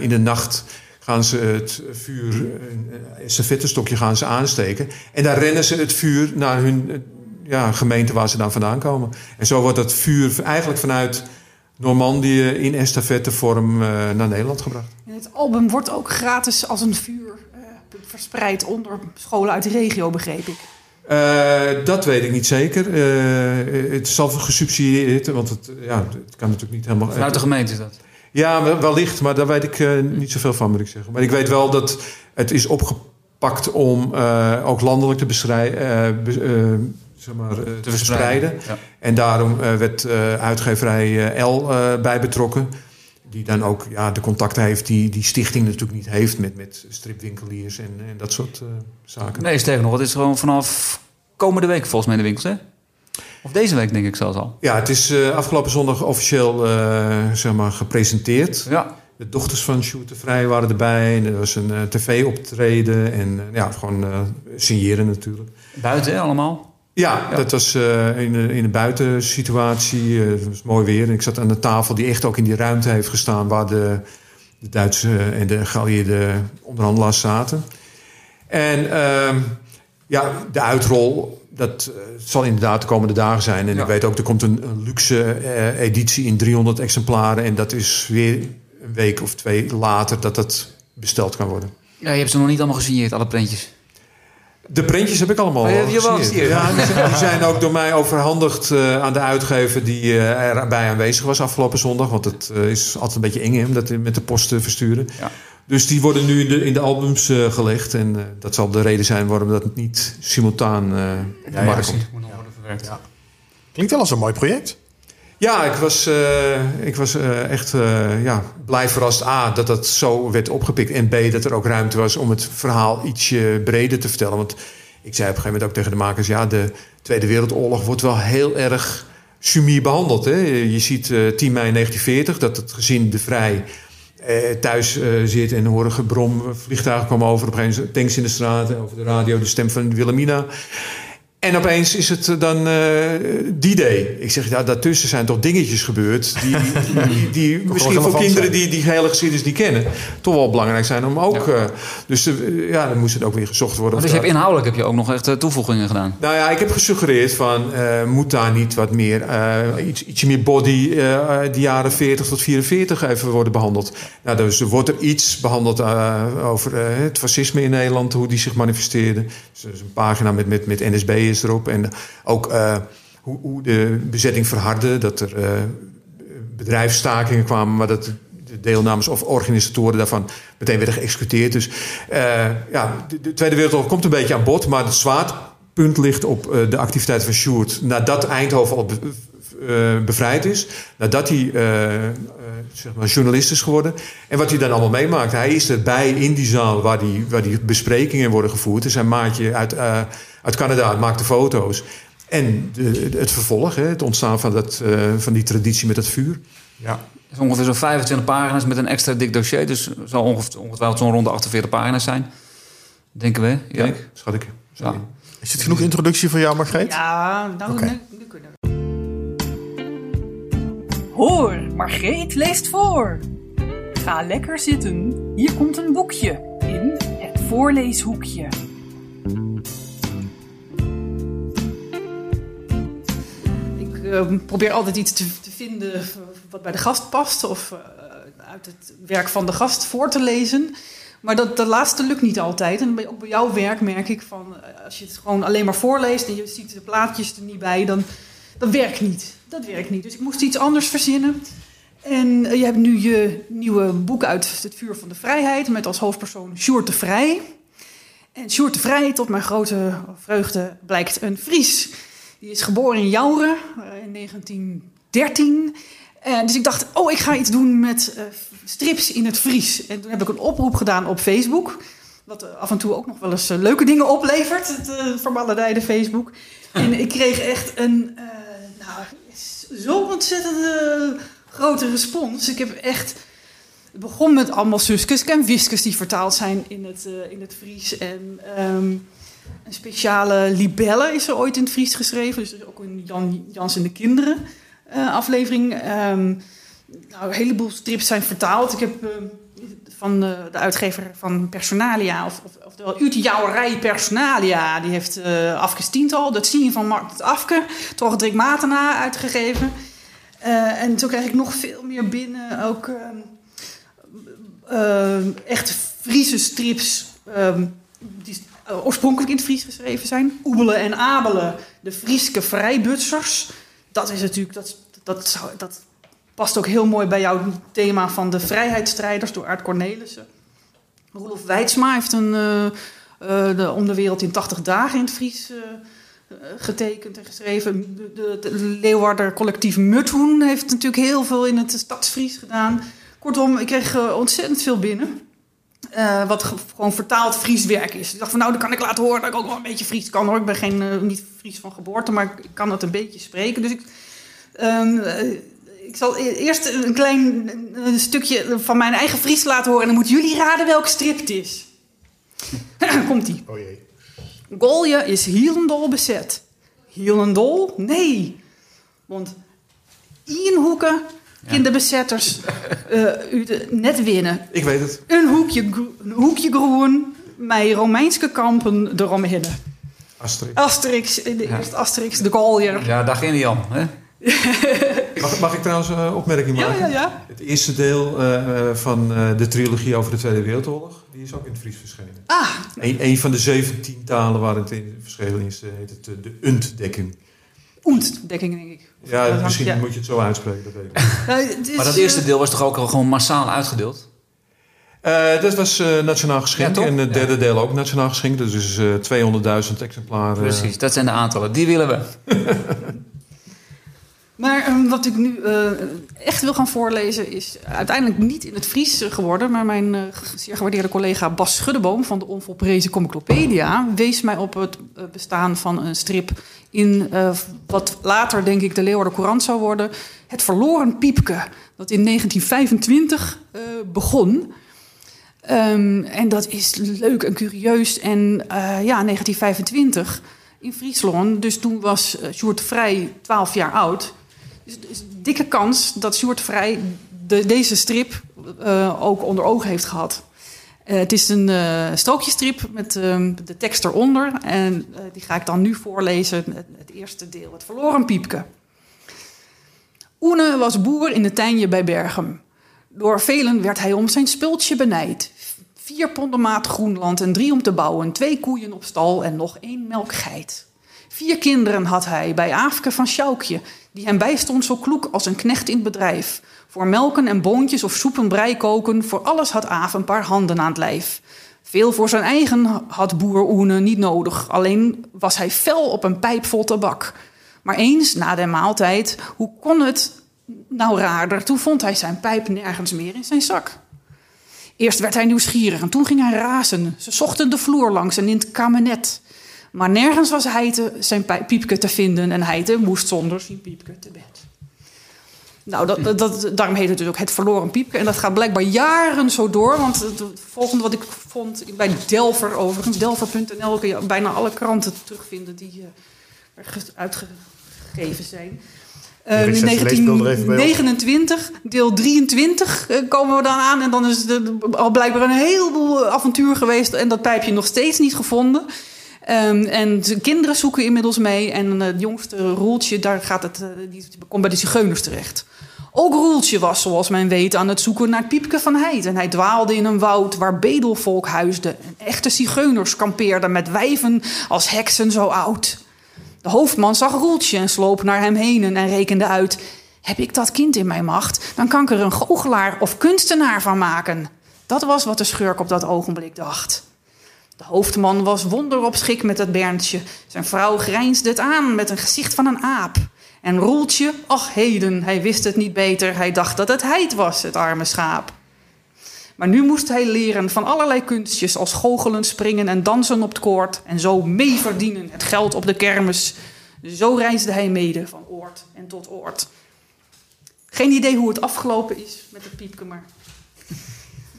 in de nacht gaan ze het vuur, een estafettestokje gaan ze aansteken. En daar rennen ze het vuur naar hun eh, ja, gemeente waar ze dan vandaan komen. En zo wordt dat vuur eigenlijk vanuit Normandië in estafettevorm eh, naar Nederland gebracht. En het album wordt ook gratis als een vuur eh, verspreid onder scholen uit de regio, begreep ik. Eh, dat weet ik niet zeker. Eh, het zal gesubsidieerd, want het, ja, het kan natuurlijk niet helemaal. Vanuit de gemeente is dat. Ja, wel- wellicht, maar daar weet ik eh, niet zoveel van, moet ik zeggen. Maar ik weet wel dat het is opgepakt om eh, ook landelijk te, eh, zeg maar, te verspreiden. Ja. En daarom werd uitgeverij L bij betrokken. Die dan ook ja, de contacten heeft die die stichting natuurlijk niet heeft met, met stripwinkeliers en, en dat soort zaken. Nee, sterker nog, het is gewoon vanaf komende week volgens mij in de winkels, hè? Of deze week denk ik zelfs al. Ja, het is eh, afgelopen zondag officieel eh, zeg maar, gepresenteerd. Ja. De dochters van Sjoerd Vrij waren erbij. En er was een eh, tv-optreden. En ja, gewoon signeren natuurlijk. Buiten hè, allemaal. Ja, Ja. dat was in, een- in een buitensituatie. Het was mooi weer. En ik zat aan de tafel die echt ook in die ruimte heeft gestaan... waar de, de Duitse en de geallieerde onderhandelaars zaten. En ehm, ja, de uitrol, dat eh, zal inderdaad de komende dagen zijn. En Ja. ik weet ook, er komt een, een luxe eh, editie in 300 exemplaren. En dat is weer een week of twee later dat dat besteld kan worden. Ja, je hebt ze nog niet allemaal gesigneerd, alle prentjes. De prentjes heb ik allemaal Oh, je hebt die gesigneerd. Ja, die zijn, ook door mij overhandigd eh, aan de uitgever die eh, erbij aanwezig was afgelopen zondag. Want het eh, is altijd een beetje eng hè, om dat met de post te versturen. Ja. Dus die worden nu in de, in de albums eh, gelegd. En eh, dat zal de reden zijn waarom dat niet simultaan eh op de ja, markt komt. Moet nog worden verwerkt. Ja. Klinkt wel als een mooi project. Ja, ik was, eh, ik was eh, echt eh, ja, blij verrast. A, dat dat zo werd opgepikt. En B, dat er ook ruimte was om het verhaal ietsje breder te vertellen. Want ik zei op een gegeven moment ook tegen de makers... ja, de Tweede Wereldoorlog wordt wel heel erg sumier behandeld. Hè? Je ziet eh 10 mei 1940 dat het gezin De Vrij... eh, thuis eh, zit en horen gebrom, vliegtuigen komen over... op een tanks in de straat, over de radio de stem van Wilhelmina... En opeens is het dan eh die day. Ik zeg, ja, daartussen zijn toch dingetjes gebeurd... die, die, [LAUGHS] die misschien voor kinderen zijn. die die hele geschiedenis niet kennen... toch wel belangrijk zijn om ook... eh, dus eh, ja, dan moest het ook weer gezocht worden. Dus je hebt inhoudelijk heb je ook nog echt eh, toevoegingen gedaan. nou ja, ik heb gesuggereerd van... eh, moet daar niet wat meer... eh, iets, ietsje meer body... eh die jaren 40 tot 44 even worden behandeld. Nou, dus er wordt er iets behandeld eh, over eh, het fascisme in Nederland... hoe die zich manifesteerde. Dus er is een pagina met, met, met NSB erop. En ook eh, hoe, hoe de bezetting verhardde. Dat er eh, bedrijfsstakingen kwamen... maar dat de deelnemers of organisatoren daarvan meteen werden geëxecuteerd. Dus eh, ja, de, de Tweede Wereldoorlog komt een beetje aan bod... maar het zwaartepunt ligt op eh, de activiteiten van Sjoerd... nadat Eindhoven al eh, bevrijd is. Nadat hij eh, eh, zeg maar journalist is geworden. En wat hij dan allemaal meemaakt. Hij is erbij in die zaal waar die, waar die besprekingen worden gevoerd. Er zijn maatje uit, eh, uit Canada maakte foto's. En de, het vervolg, hè, het ontstaan van, dat, eh, van die traditie met het vuur. Ja. Het is ongeveer zo'n 25 pagina's met een extra dik dossier. Dus het zal onge- ongetwijfeld zo'n ronde 48 pagina's zijn. Denken we, Erik? Schat ik. Ja. Is dit genoeg introductie voor jou, Margreet? Ja, nou, Oké. nu, nu kunnen we. Hoor, Margreet leest voor. Ga lekker zitten. Hier komt een boekje in het voorleeshoekje. Ik eh, probeer altijd iets te, te vinden wat bij de gast past of eh, uit het werk van de gast voor te lezen. Maar dat, dat laatste lukt niet altijd. En ook bij jouw werk merk ik van eh, als je het gewoon alleen maar voorleest en je ziet de plaatjes er niet bij, dan dat werkt niet. Dat werkt niet. Dus ik moest iets anders verzinnen. En eh, je hebt nu je nieuwe boek uit Het Vuur van de Vrijheid met als hoofdpersoon Sjoerd de Vrij. En Sjoerd de Vrij, tot mijn grote vreugde, blijkt een Fries. Die is geboren in Jouren eh, in 1913. En dus ik dacht, oh, ik ga iets doen met eh, strips in het Fries. En toen heb ik een oproep gedaan op Facebook. Wat eh, af en toe ook nog wel eens eh, leuke dingen oplevert. Het uh, vermaledijde Facebook. [LAUGHS] En ik kreeg echt een eh, zo ontzettend eh, grote respons. Ik heb echt... Het begon met allemaal suskes en wiskes die vertaald zijn in het, eh, in het Fries. En ehm, een speciale libelle is er ooit in het Fries geschreven. Dus ook een Jan, Jans en de Kinderen eh, aflevering. Ehm, nou, een heleboel strips zijn vertaald. Ik heb eh, van de, de uitgever van Personalia, of, of, oftewel Jouwerij Personalia, die heeft uh, Afke Stiental, dat zie je van Mark het Afke, toch Drik Matena uitgegeven. Uh, en toen kreeg ik nog veel meer binnen, ook uh, echt Friese strips. Um, die oorspronkelijk in het Fries geschreven zijn. Oebelen en Abelen, de Frieske vrijbutsers. Dat is natuurlijk, dat, dat, zou, dat past ook heel mooi bij jouw thema van de vrijheidsstrijders door Aart Cornelissen. Rolof Weidsma heeft een, uh, uh, de, om de wereld in 80 dagen in het Fries uh, getekend en geschreven. De, de, de Leeuwarder collectief Muthoen heeft natuurlijk heel veel in het stadsfries gedaan. Kortom, ik kreeg ontzettend veel binnen. Wat gewoon vertaald Fries werk is. Ik dacht van nou, dan kan ik laten horen dat ik ook wel een beetje Fries kan hoor. Ik ben geen, niet Fries van geboorte, maar ik kan het een beetje spreken. Dus ik, uh, ik zal eerst een klein stukje van mijn eigen Fries laten horen. En dan moeten jullie raden welke strip het is. [CLEARS THROAT] Komt-ie. Oh jee. Golje is Hielendol bezet. Hielendol? Nee. Want Ienhoeken kinderbezetters uh, u de, net winnen. Ik weet het. Een hoekje, een hoekje groen met Romeinse kampen eromheen. Asterix. Asterix, de ja. eerste Asterix, de Gallier. Ja, daar ging hij al. Hè? Mag, mag, ik trouwens een uh, opmerking maken? Ja, ja, ja. Het eerste deel uh, van de trilogie over de Tweede Wereldoorlog, die is ook in het Fries verschenen. Ah. Een, een van de 17 talen waar het in verschenen is, heet het de Untdekking. Ontdekking, denk ik. Of ja, misschien ja. moet je het zo uitspreken. Dat weet ik. [LAUGHS] nou, is, maar dat eerste deel was toch ook al gewoon massaal uitgedeeld? Uh, dat was uh, nationaal geschenk. Ja, en het derde ja. deel ook nationaal geschenk. Dus uh, 200.000 exemplaren. Precies, dat zijn de aantallen. Die willen we. [LAUGHS] maar um, wat ik nu uh, echt wil gaan voorlezen is uiteindelijk niet in het Fries geworden. Maar mijn uh, zeer gewaardeerde collega Bas Schuddeboom van de onvolprezen Comiclopedia wees mij op het uh, bestaan van een strip in wat later denk ik de Leeuwarden Courant zou worden. Het verloren piepke, dat in 1925 begon. Um, en dat is leuk en curieus. En ja, 1925 in Friesland. Dus toen was Sjoerd Vrij 12 jaar oud. Er is een dikke kans dat Sjoerd Vrij de, deze strip uh, ook onder ogen heeft gehad. Uh, het is een uh, strookjestrip met uh, de tekst eronder. En die ga ik dan nu voorlezen. Het, eerste deel, het verloren piepke. Oene was boer in de Tijnje bij Berghem. Door velen werd hij om zijn spultje benijd. Vier ponden maat Groenland en drie om te bouwen. Twee koeien op stal en nog één melkgeit. Vier kinderen had hij bij Aafke van Sjoukje, die hem bijstond zo kloek als een knecht in het bedrijf. Voor melken en boontjes of soepen brei koken, voor alles had Aaf een paar handen aan het lijf. Veel voor zijn eigen had boer Oene niet nodig, alleen was hij fel op een pijp vol tabak. Maar eens na de maaltijd, hoe kon het nou raarder, toen vond hij zijn pijp nergens meer in zijn zak. Eerst werd hij nieuwsgierig en toen ging hij razen. Ze zochten de vloer langs en in het kabinet. Maar nergens was hij te, zijn piepke te vinden en hij moest zonder zijn piepke te bed. Nou, dat, dat, daarom heet het dus ook het verloren piepke. En dat gaat blijkbaar jaren zo door. Want het volgende wat ik vond bij Delver overigens, delver.nl, kun je bijna alle kranten terugvinden die uh, uitgegeven zijn. Uh, in 1929, deel 23, uh, komen we dan aan. En dan is er al blijkbaar een heleboel avontuur geweest. En dat pijpje nog steeds niet gevonden. Um, en de kinderen zoeken inmiddels mee. En het jongste Roeltje, daar gaat het, uh, die komt bij de zigeuners terecht. Ook Roeltje was, zoals men weet, aan het zoeken naar Piepke van Heid. En hij dwaalde in een woud waar bedelvolk huisde. En echte zigeuners kampeerden met wijven als heksen zo oud. De hoofdman zag Roeltje en sloop naar hem heen en rekende uit... Heb ik dat kind in mijn macht, dan kan ik er een goochelaar of kunstenaar van maken. Dat was wat de schurk op dat ogenblik dacht. De hoofdman was wonder op schik met het Berntje. Zijn vrouw grijnsde het aan met een gezicht van een aap. En Roeltje, ach heden, hij wist het niet beter. Hij dacht dat het heid was, het arme schaap. Maar nu moest hij leren van allerlei kunstjes als goochelen, springen en dansen op het koord. En zo mee verdienen het geld op de kermis. Zo reisde hij mede van oord en tot oord. Geen idee hoe het afgelopen is met het piepke, maar...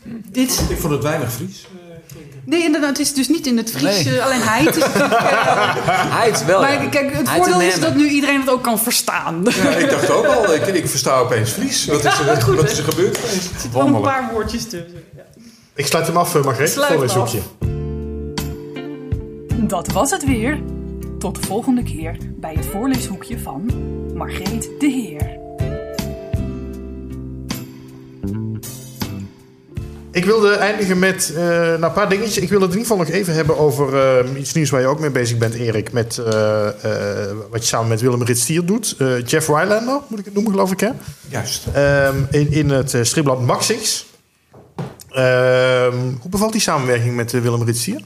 Dit... Ik vond het weinig Fries. Nee, inderdaad, het is dus niet in het Fries. Nee. Uh, alleen heid is. Uh, [LAUGHS] Heid wel, maar ja. kijk, het Heid voordeel is dat nu iedereen het ook kan verstaan. Er Ja, ik dacht ook al, [LAUGHS] ik, ik versta opeens Fries. Wat is er, goed, wat is er gebeurd? zitten wel een paar woordjes tussen. Ja. Ik sluit hem af, eh, Margreet. Voorleeshoekje. Dat was het weer. Tot de volgende keer bij het voorleeshoekje van Margreet de Heer. Ik wilde eindigen met eh, nou, een paar dingetjes. Ik wil het in ieder geval nog even hebben over eh, iets nieuws waar je ook mee bezig bent, Erik. Met eh, wat je samen met Willem Ritstier doet. Jeff Rylander, moet ik het noemen, geloof ik, hè? Juist. Ehm, in, in het stripblad Maxix. Ehm, hoe bevalt die samenwerking met Willem Ritstier?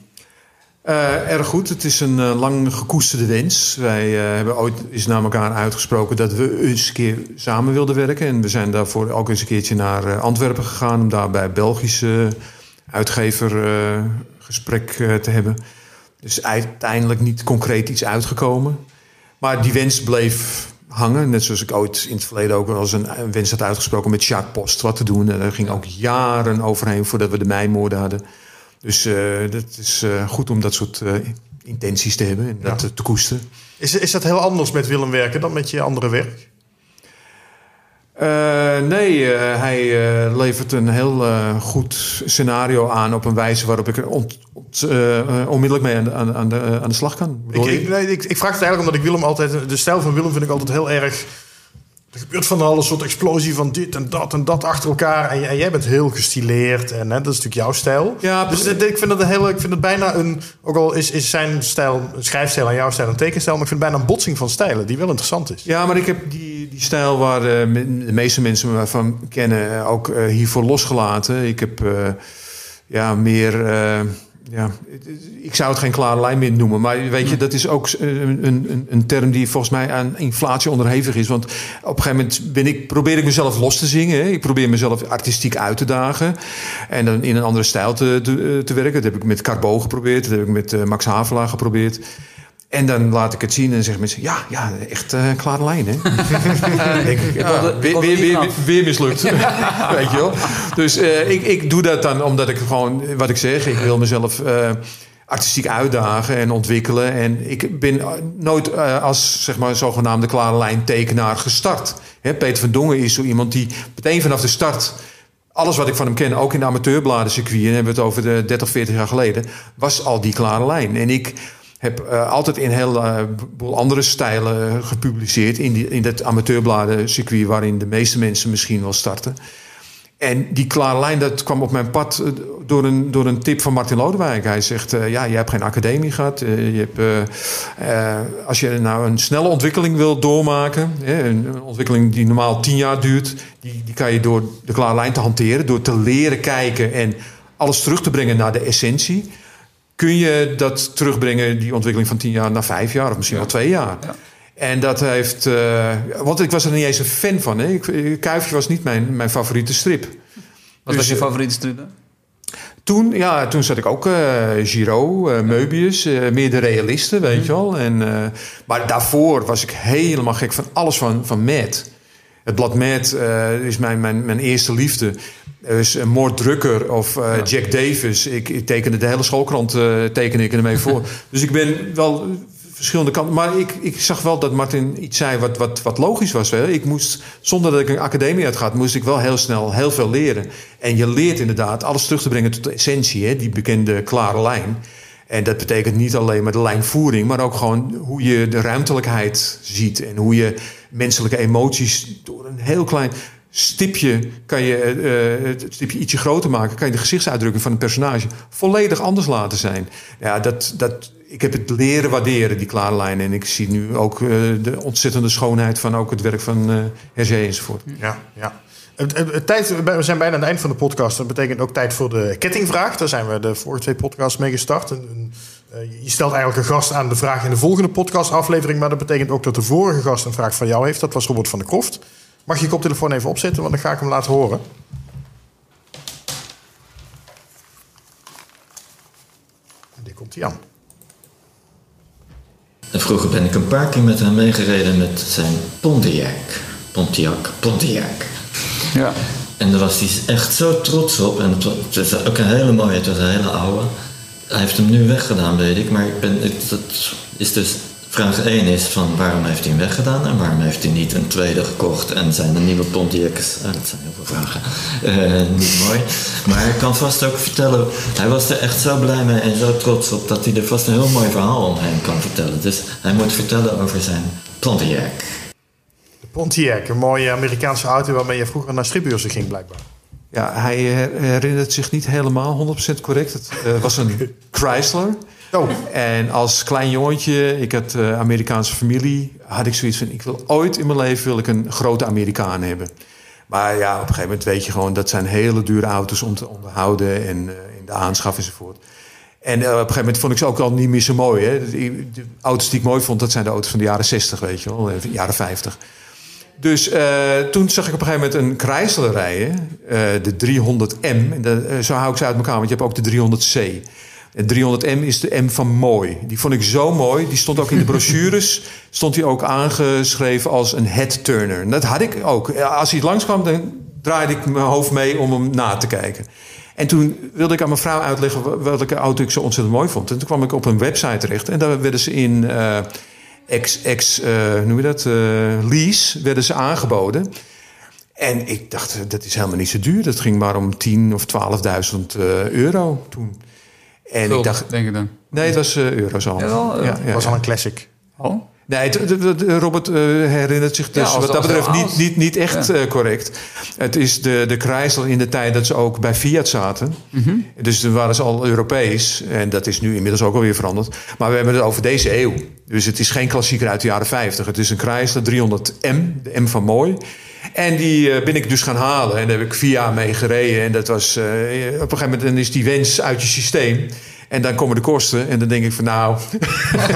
Eh, erg goed. Het is een eh, lang gekoesterde wens. Wij eh, hebben ooit eens naar elkaar uitgesproken dat we eens een keer samen wilden werken. En we zijn daarvoor ook eens een keertje naar Antwerpen gegaan om daar bij Belgische uitgever gesprek te hebben. Dus uiteindelijk niet concreet iets uitgekomen. Maar die wens bleef hangen. Net zoals ik ooit in het verleden ook wel eens een, wens had uitgesproken met Jacques Post wat te doen. En daar ging ook jaren overheen voordat we de meimoorden hadden. Dus eh dat is eh, goed om dat soort eh, intenties te hebben en dat Ja. te, te koesteren. Is, is dat heel anders met Willem werken dan met je andere werk? Nee, hij levert een heel goed scenario aan op een wijze waarop ik er ont- ont- onmiddellijk mee aan de, aan, aan de, aan de slag kan. Ik nee, ik, ik vraag het eigenlijk omdat ik Willem altijd... De stijl van Willem vind ik altijd heel erg... Er gebeurt van alles, een soort explosie van dit en dat en dat achter elkaar. En, en jij bent heel gestileerd en hè, dat is natuurlijk jouw stijl. Ja, dus dit- ik vind het een hele, ik vind het bijna een, ook al is, is zijn stijl, schrijfstijl en jouw stijl een tekenstijl, maar ik vind het bijna een botsing van stijlen die wel interessant is. Ja, maar ik heb die, die stijl waar eh, de meeste mensen me van kennen eh, ook eh, hiervoor losgelaten. Ik heb ja, meer. Eh, ja, ik zou het geen klare lijn meer noemen. Maar weet je, dat is ook een, een, een term die volgens mij aan inflatie onderhevig is. Want op een gegeven moment ben ik, probeer ik mezelf los te zingen. Hè. Ik probeer mezelf artistiek uit te dagen. En dan in een andere stijl te, te, te werken. Dat heb ik met Carbo geprobeerd. Dat heb ik met eh, Max Havelaar geprobeerd. En dan laat ik het zien en zeggen mensen... ja, ja echt eh klare lijn, hè? [LAUGHS] Ik, ja, er- weer, er weer, weer, mislukt. [LAUGHS] Weet je wel? Dus eh, ik, ik doe dat dan omdat ik gewoon... wat ik zeg, ik wil mezelf... eh, artistiek uitdagen en ontwikkelen. En ik ben nooit als zeg maar zogenaamde klare lijn tekenaar gestart. Hè, Peter van Dongen is zo iemand die meteen vanaf de start alles wat ik van hem ken, ook in de amateurbladencircuit, en hebben we het over de 30, 40 jaar geleden, was al die klare lijn. En ik heb uh, altijd in heel uh, andere stijlen gepubliceerd in, in dat amateurbladencircuit waarin de meeste mensen misschien wel starten. En die klare lijn, dat kwam op mijn pad uh, door een, door een tip van Martin Lodewijk. Hij zegt, ja, je hebt geen academie gehad. je hebt, als je nou een snelle ontwikkeling wil doormaken... een ontwikkeling die normaal tien jaar duurt... Die, die kan je door de klare lijn te hanteren... door te leren kijken en alles terug te brengen naar de essentie... kun je dat terugbrengen, die ontwikkeling van tien jaar... naar vijf jaar of misschien wel twee jaar. Ja. En dat heeft. Uh, want ik was er niet eens een fan van. Hè. Ik, Kuifje was niet mijn, mijn favoriete strip. Wat dus, was je favoriete strip dan? Toen, ja, toen zat ik ook uh, Giro, uh, Möbius, meer de realisten, weet mm. je wel. En, maar daarvoor was ik helemaal gek van alles van, van Mad. Het blad Mad is mijn, mijn, mijn eerste liefde. Dus uh, Moord Drukker of uh, ja. Jack Davis. Ik, ik, tekende de hele schoolkrant, uh, teken ik ermee voor. [LAUGHS] dus ik ben wel verschillende kanten. Maar ik, ik zag wel dat Martin iets zei wat, wat, wat logisch was. Hè? Ik moest, zonder dat ik een academie had, moest ik wel heel snel heel veel leren. En je leert inderdaad alles terug te brengen tot de essentie, hè? die bekende klare lijn. En dat betekent niet alleen maar de lijnvoering, maar ook gewoon hoe je de ruimtelijkheid ziet. En hoe je menselijke emoties door een heel klein stipje kan je uh, het stipje ietsje groter maken, kan je de gezichtsuitdrukking van een personage volledig anders laten zijn. Ja, dat, dat, ik heb het leren waarderen, die klare lijnen. En ik zie nu ook uh, de ontzettende schoonheid van ook het werk van uh, Hergé enzovoort. Ja, ja. Tijd, we zijn bijna aan het eind van de podcast. Dat betekent ook tijd voor de kettingvraag. Daar zijn we de vorige twee podcasts mee gestart. En, uh, je stelt eigenlijk een gast aan de vraag in de volgende podcastaflevering. Maar dat betekent ook dat de vorige gast een vraag van jou heeft. Dat was Robert van der Kroft. Mag je je koptelefoon even opzetten, want dan ga ik hem laten horen. En die komt hij aan. En vroeger ben ik een paar keer met hem meegereden met zijn Pontiac. Pontiac, Pontiac. Ja. En daar was hij echt zo trots op. En het was, het was ook een hele mooie, het was een hele oude. Hij heeft hem nu weggedaan, weet ik. Maar ik ben, is dus Vraag 1 is van waarom heeft hij hem weggedaan en waarom heeft hij niet een tweede gekocht en zijn de nieuwe Pontiacs, ah, dat zijn heel veel vragen, uh, niet mooi. Maar hij kan vast ook vertellen, hij was er echt zo blij mee en zo trots op dat hij er vast een heel mooi verhaal omheen kan vertellen. Dus hij moet vertellen over zijn Pontiac. De Pontiac, een mooie Amerikaanse auto waarmee je vroeger naar stripbeurzen ging blijkbaar. Ja, hij herinnert zich niet helemaal 100% correct. Het uh, was een [LAUGHS] Chrysler. Oh. En als klein jongetje, ik had uh, Amerikaanse familie, had ik zoiets van: ik wil ooit in mijn leven wil ik een grote Amerikaan hebben. Maar ja, op een gegeven moment weet je gewoon dat zijn hele dure auto's om te onderhouden en uh, in de aanschaf enzovoort. En op een gegeven moment vond ik ze ook al niet meer zo mooi. Hè. De, de, auto's die ik mooi vond, dat zijn de auto's van de jaren 60, weet je wel, jaren 50. Dus toen zag ik op een gegeven moment een Chrysler rijden, de 300M. En de, zo hou ik ze uit elkaar, want je hebt ook de 300C. En 300M is de M van mooi. Die vond ik zo mooi. Die stond ook in de [LAUGHS] brochures. stond hij ook aangeschreven als een head turner. En dat had ik ook. Als hij langskwam, dan draaide ik mijn hoofd mee om hem na te kijken. En toen wilde ik aan mijn vrouw uitleggen welke auto ik zo ontzettend mooi vond. En toen kwam ik op een website terecht. En daar werden ze in uh, ex, ex uh, hoe noem je dat, uh, lease, werden ze aangeboden. En ik dacht, dat is helemaal niet zo duur. Dat ging maar om 10.000 of 12.000 euro toen. En Gulden, ik dacht, denk ik dan? Nee, het was uh, euro's al. Ja, ja, ja, was al een classic. Oh? Nee, Robert uh, herinnert zich dus ja, wat dat betreft niet, niet, niet echt ja. uh, correct. Het is de, de Chrysler in de tijd dat ze ook bij Fiat zaten. Mm -hmm. Dus toen waren ze al Europees. En dat is nu inmiddels ook alweer veranderd. Maar we hebben het over deze eeuw. Dus het is geen klassieker uit de jaren 50. Het is een Chrysler 300M, de M van mooi. En die uh, ben ik dus gaan halen. En daar heb ik vier jaar mee gereden. En dat was uh, op een gegeven moment is die wens uit je systeem. En dan komen de kosten. En dan denk ik van nou.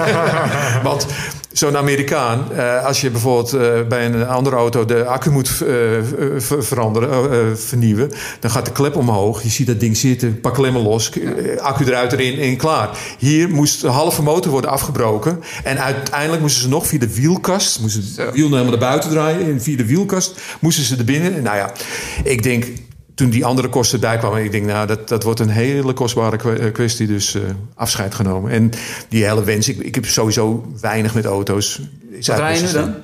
[LAUGHS] Want zo'n Amerikaan, uh, als je bijvoorbeeld uh, bij een andere auto de accu moet uh, veranderen, vernieuwen, dan gaat de klep omhoog. Je ziet dat ding zitten, pak klemmen los, accu eruit erin en klaar. Hier moest de halve motor worden afgebroken. En uiteindelijk moesten ze nog via de wielkast, moesten de wiel helemaal naar buiten draaien. En via de wielkast moesten ze er binnen. Nou ja, ik denk toen die andere kosten erbij kwamen, ik denk, nou, dat, dat wordt een hele kostbare eh, kwestie. Dus eh, afscheid genomen. En die hele wens, ik, ik heb sowieso weinig met auto's. Is Wat rij je nu dan?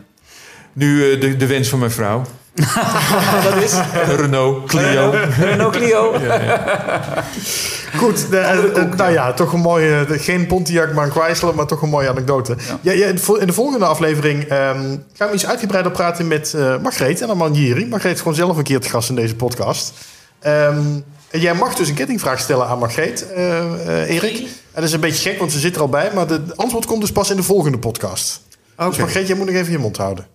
Nu eh, de, de wens van mijn vrouw. [LAUGHS] Dat is Renault Clio. Renault Clio. [LAUGHS] Goed, de- eh, nou ja, toch een mooie, de- geen Pontiac, maar een Chrysler, maar toch een mooie anekdote. Ja. Ja, in de vol- in de volgende aflevering ehm, gaan we iets uitgebreider praten met eh Margreet en Amanjiri. Margreet is gewoon zelf een keer te gast in deze podcast. Ehm, en jij mag dus een kettingvraag stellen aan Margreet, eh, eh, Erik. En dat is een beetje gek, want ze zit er al bij, maar de antwoord komt dus pas in de volgende podcast. Oké. Dus Margreet, jij moet nog even je mond houden.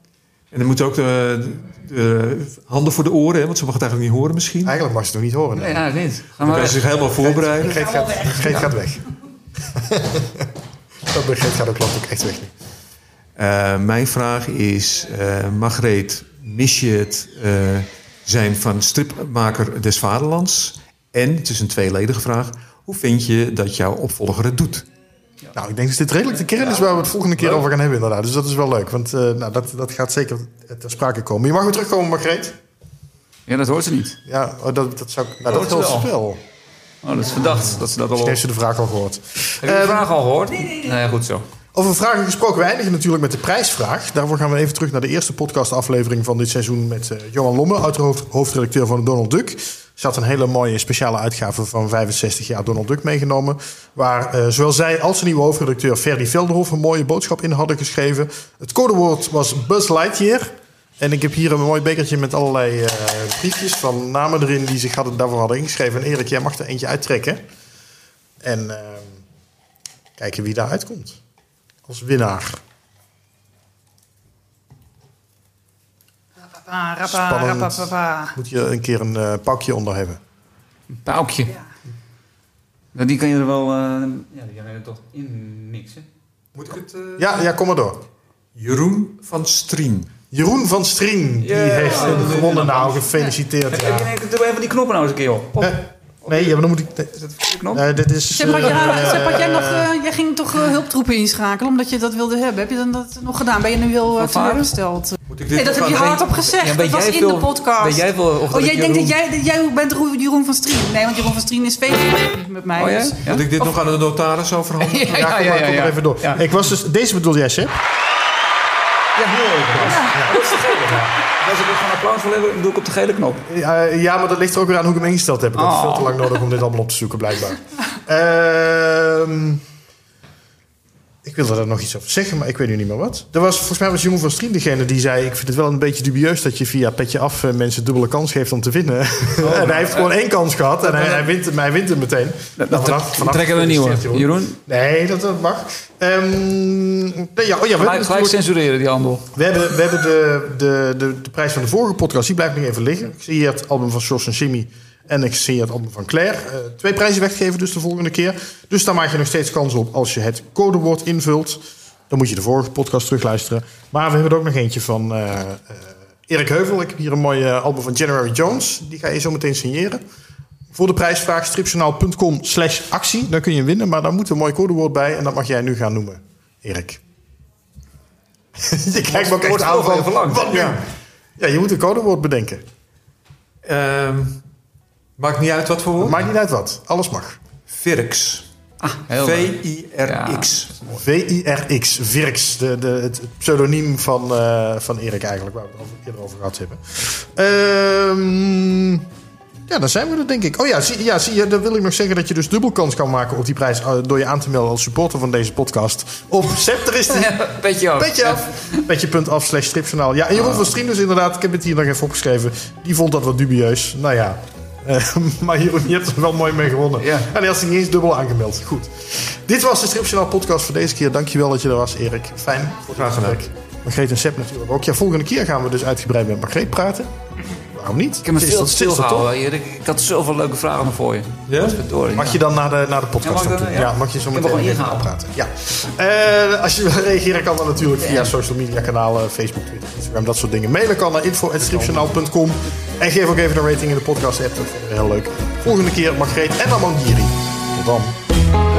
En dan moeten ook de, de handen voor de oren, hè, want ze mag het eigenlijk niet horen misschien. Eigenlijk mag ze het nog niet horen. Nee, Nee. eigenlijk niet. Ga Dan kan ze zich helemaal voorbereiden. Margreet gaat, Margreet gaat weg. [LAUGHS] dat Margreet gaat ook, ook echt weg. Eh, mijn vraag is, eh Margreet, mis je het eh, zijn van stripmaker des Vaderlands? En, het is een tweeledige vraag, hoe vind je dat jouw opvolger het doet? Nou, ik denk dat dit redelijk de kern is waar we het volgende keer over gaan hebben inderdaad. Dus dat is wel leuk, want eh, nou, dat, dat gaat zeker ter sprake komen. Je mag weer terugkomen, Margreet. Ja, dat hoort ze niet. Ja, oh, dat, dat zou ik... Nou, dat hoort geldt wel. Oh, dat is verdacht dat ze dat al... Misschien heeft ze de vraag al gehoord. Heb je de vraag al gehoord? Nee, goed zo. Over vragen gesproken, we eindigen natuurlijk met de prijsvraag. Daarvoor gaan we even terug naar de eerste podcastaflevering van dit seizoen met eh, Johan Lomme, oud-hoofd- hoofdredacteur van Donald Duck. Had een hele mooie speciale uitgave van 65 jaar Donald Duck meegenomen. Waar eh, zowel zij als de nieuwe hoofdredacteur Ferdy Velderhof een mooie boodschap in hadden geschreven. Het codewoord was Buzz Lightyear. En ik heb hier een mooi bekertje met allerlei eh, briefjes van namen erin die zich hadden, daarvoor hadden ingeschreven. En Erik, jij mag er eentje uittrekken. En eh, kijken wie daar uitkomt als winnaar. Rappa, rappa, Spannend. rappa, rappa. Moet je een keer een eh pakje onder hebben. Een paukje. Nou, die kan je er wel... eh, ja, die kan je er toch in mixen. Moet ik het... Ja, ja, kom maar door. Jeroen van Strien. Jeroen van Strien, die Ja. heeft eh, gewonnen. Nou, gefeliciteerd. Ja. nee, doe even die knoppen nou eens een keer op. Eh, nee, ja, maar dan moet ik... Is dat de verkeerde knop? Nee, dit is... Zeg, had, jij, eh, zeg, had jij, nog, eh, jij ging toch eh, hulptroepen inschakelen omdat je dat wilde hebben. Heb je dan dat nog gedaan? Ben je nu heel uh, teleurgesteld? Moet ik dit Nee, dat nog heb je hardop gezegd. Ja, dat was in veel, de podcast. Ben jij veel... Of Oh, jij denkt dat jij, jij bent Ro- Jeroen van Strien. Nee, want Jeroen van Strien is Facebook met mij. Oh ja? dus- Ja? Moet ik dit nog aan de notaris overhandigen? [LAUGHS] Ja, kom maar, kom maar even door. Ja. Ik was dus... Deze bedoel jij? Ja, heel de gele. Als ik gewoon applaus wil hebben, doe ik op de gele knop. Ja, ja, maar dat ligt er ook weer aan hoe ik hem ingesteld heb. Ik had Oh. veel te lang nodig om dit allemaal op te zoeken, blijkbaar. [LAUGHS] Ehm ik wilde daar nog iets over zeggen, maar ik weet nu niet meer wat. Er was, volgens mij was Jeroen van Strien degene die zei... ik vind het wel een beetje dubieus dat je via Petje Af... eh, mensen dubbele kans geeft om te winnen. [LAUGHS] en hij heeft gewoon één kans gehad en hij, hij, wint, hem- hij wint hem meteen. Nou, vanaf- vanaf- trekken we een nieuwe. Jeroen. Jeroen, Nee, dat, dat mag. Ehm, nee, ja, oh ja, we, gelijk, gelijk censureren die handel. we hebben, we hebben de, de, de, de prijs van de vorige podcast, die blijft nog even liggen. Ik zie hier het album van Jos en Jimmy en ik zie het album van Claire. Eh, twee prijzen weggeven dus de volgende keer. Dus daar maak je nog steeds kans op als je het codewoord invult. Dan moet je de vorige podcast terugluisteren. Maar we hebben er ook nog eentje van eh, Erik Heuvel. Ik heb hier een mooi album van January Jones. Die ga je zo meteen signeren. Voor de prijsvraag stripjournaal.com slash actie. Dan kun je winnen, maar daar moet een mooi codewoord bij. En dat mag jij nu gaan noemen, Erik. [LAUGHS] je kijkt me ook echt aan van, wat nu? Ja. Ja, je moet een codewoord bedenken. Ehm, maakt niet uit wat voor woord. Maakt niet uit wat. Alles mag. Virx. Ah. V-I-R-X. V-I-R-X. Virx. De, de, het pseudoniem van, eh, van Erik eigenlijk. Waar we het eerder over gehad hebben. Ehm, ja, dan zijn we er denk ik. Oh ja, zie, ja, zie je, dan wil ik nog zeggen dat je dus dubbel kans kan maken op die prijs... eh, door je aan te melden als supporter van deze podcast. Op [LAUGHS] Scepter is die. Ja, Petje af. Petje af. Petje.af slash stripjournaal. Ja, en Jeroen van Strien dus inderdaad. Ik heb het hier nog even opgeschreven. Die vond dat wat dubieus. Nou ja. Eh, [LAUGHS] maar Jeroen, je hebt er wel mooi mee gewonnen. Ja. En hij had zich niet eens dubbel aangemeld. Goed. Dit was de Stripjournaal podcast voor deze keer. Dankjewel dat je er was, Erik. Fijn. Graag gedaan. Margreet en Sepp natuurlijk ook. Ja, volgende keer gaan we dus uitgebreid met Margreet praten. Waarom niet? Ik heb me Is veel te is stilgehouden. Ik, ik had zoveel leuke vragen voor je. Ja? Mag je dan naar de, naar de podcast Ja, mag dan, Ja, mag je zo meteen even gewoon praten. Ja. Eh, als je wil reageren kan dat natuurlijk via social media kanalen, Facebook, Twitter, Instagram, dat soort dingen. Mailen kan naar info.stripjournaal.com. En geef ook even een rating in de podcast app, dat we heel leuk. Volgende keer Margreet en Amandiri. Tot dan.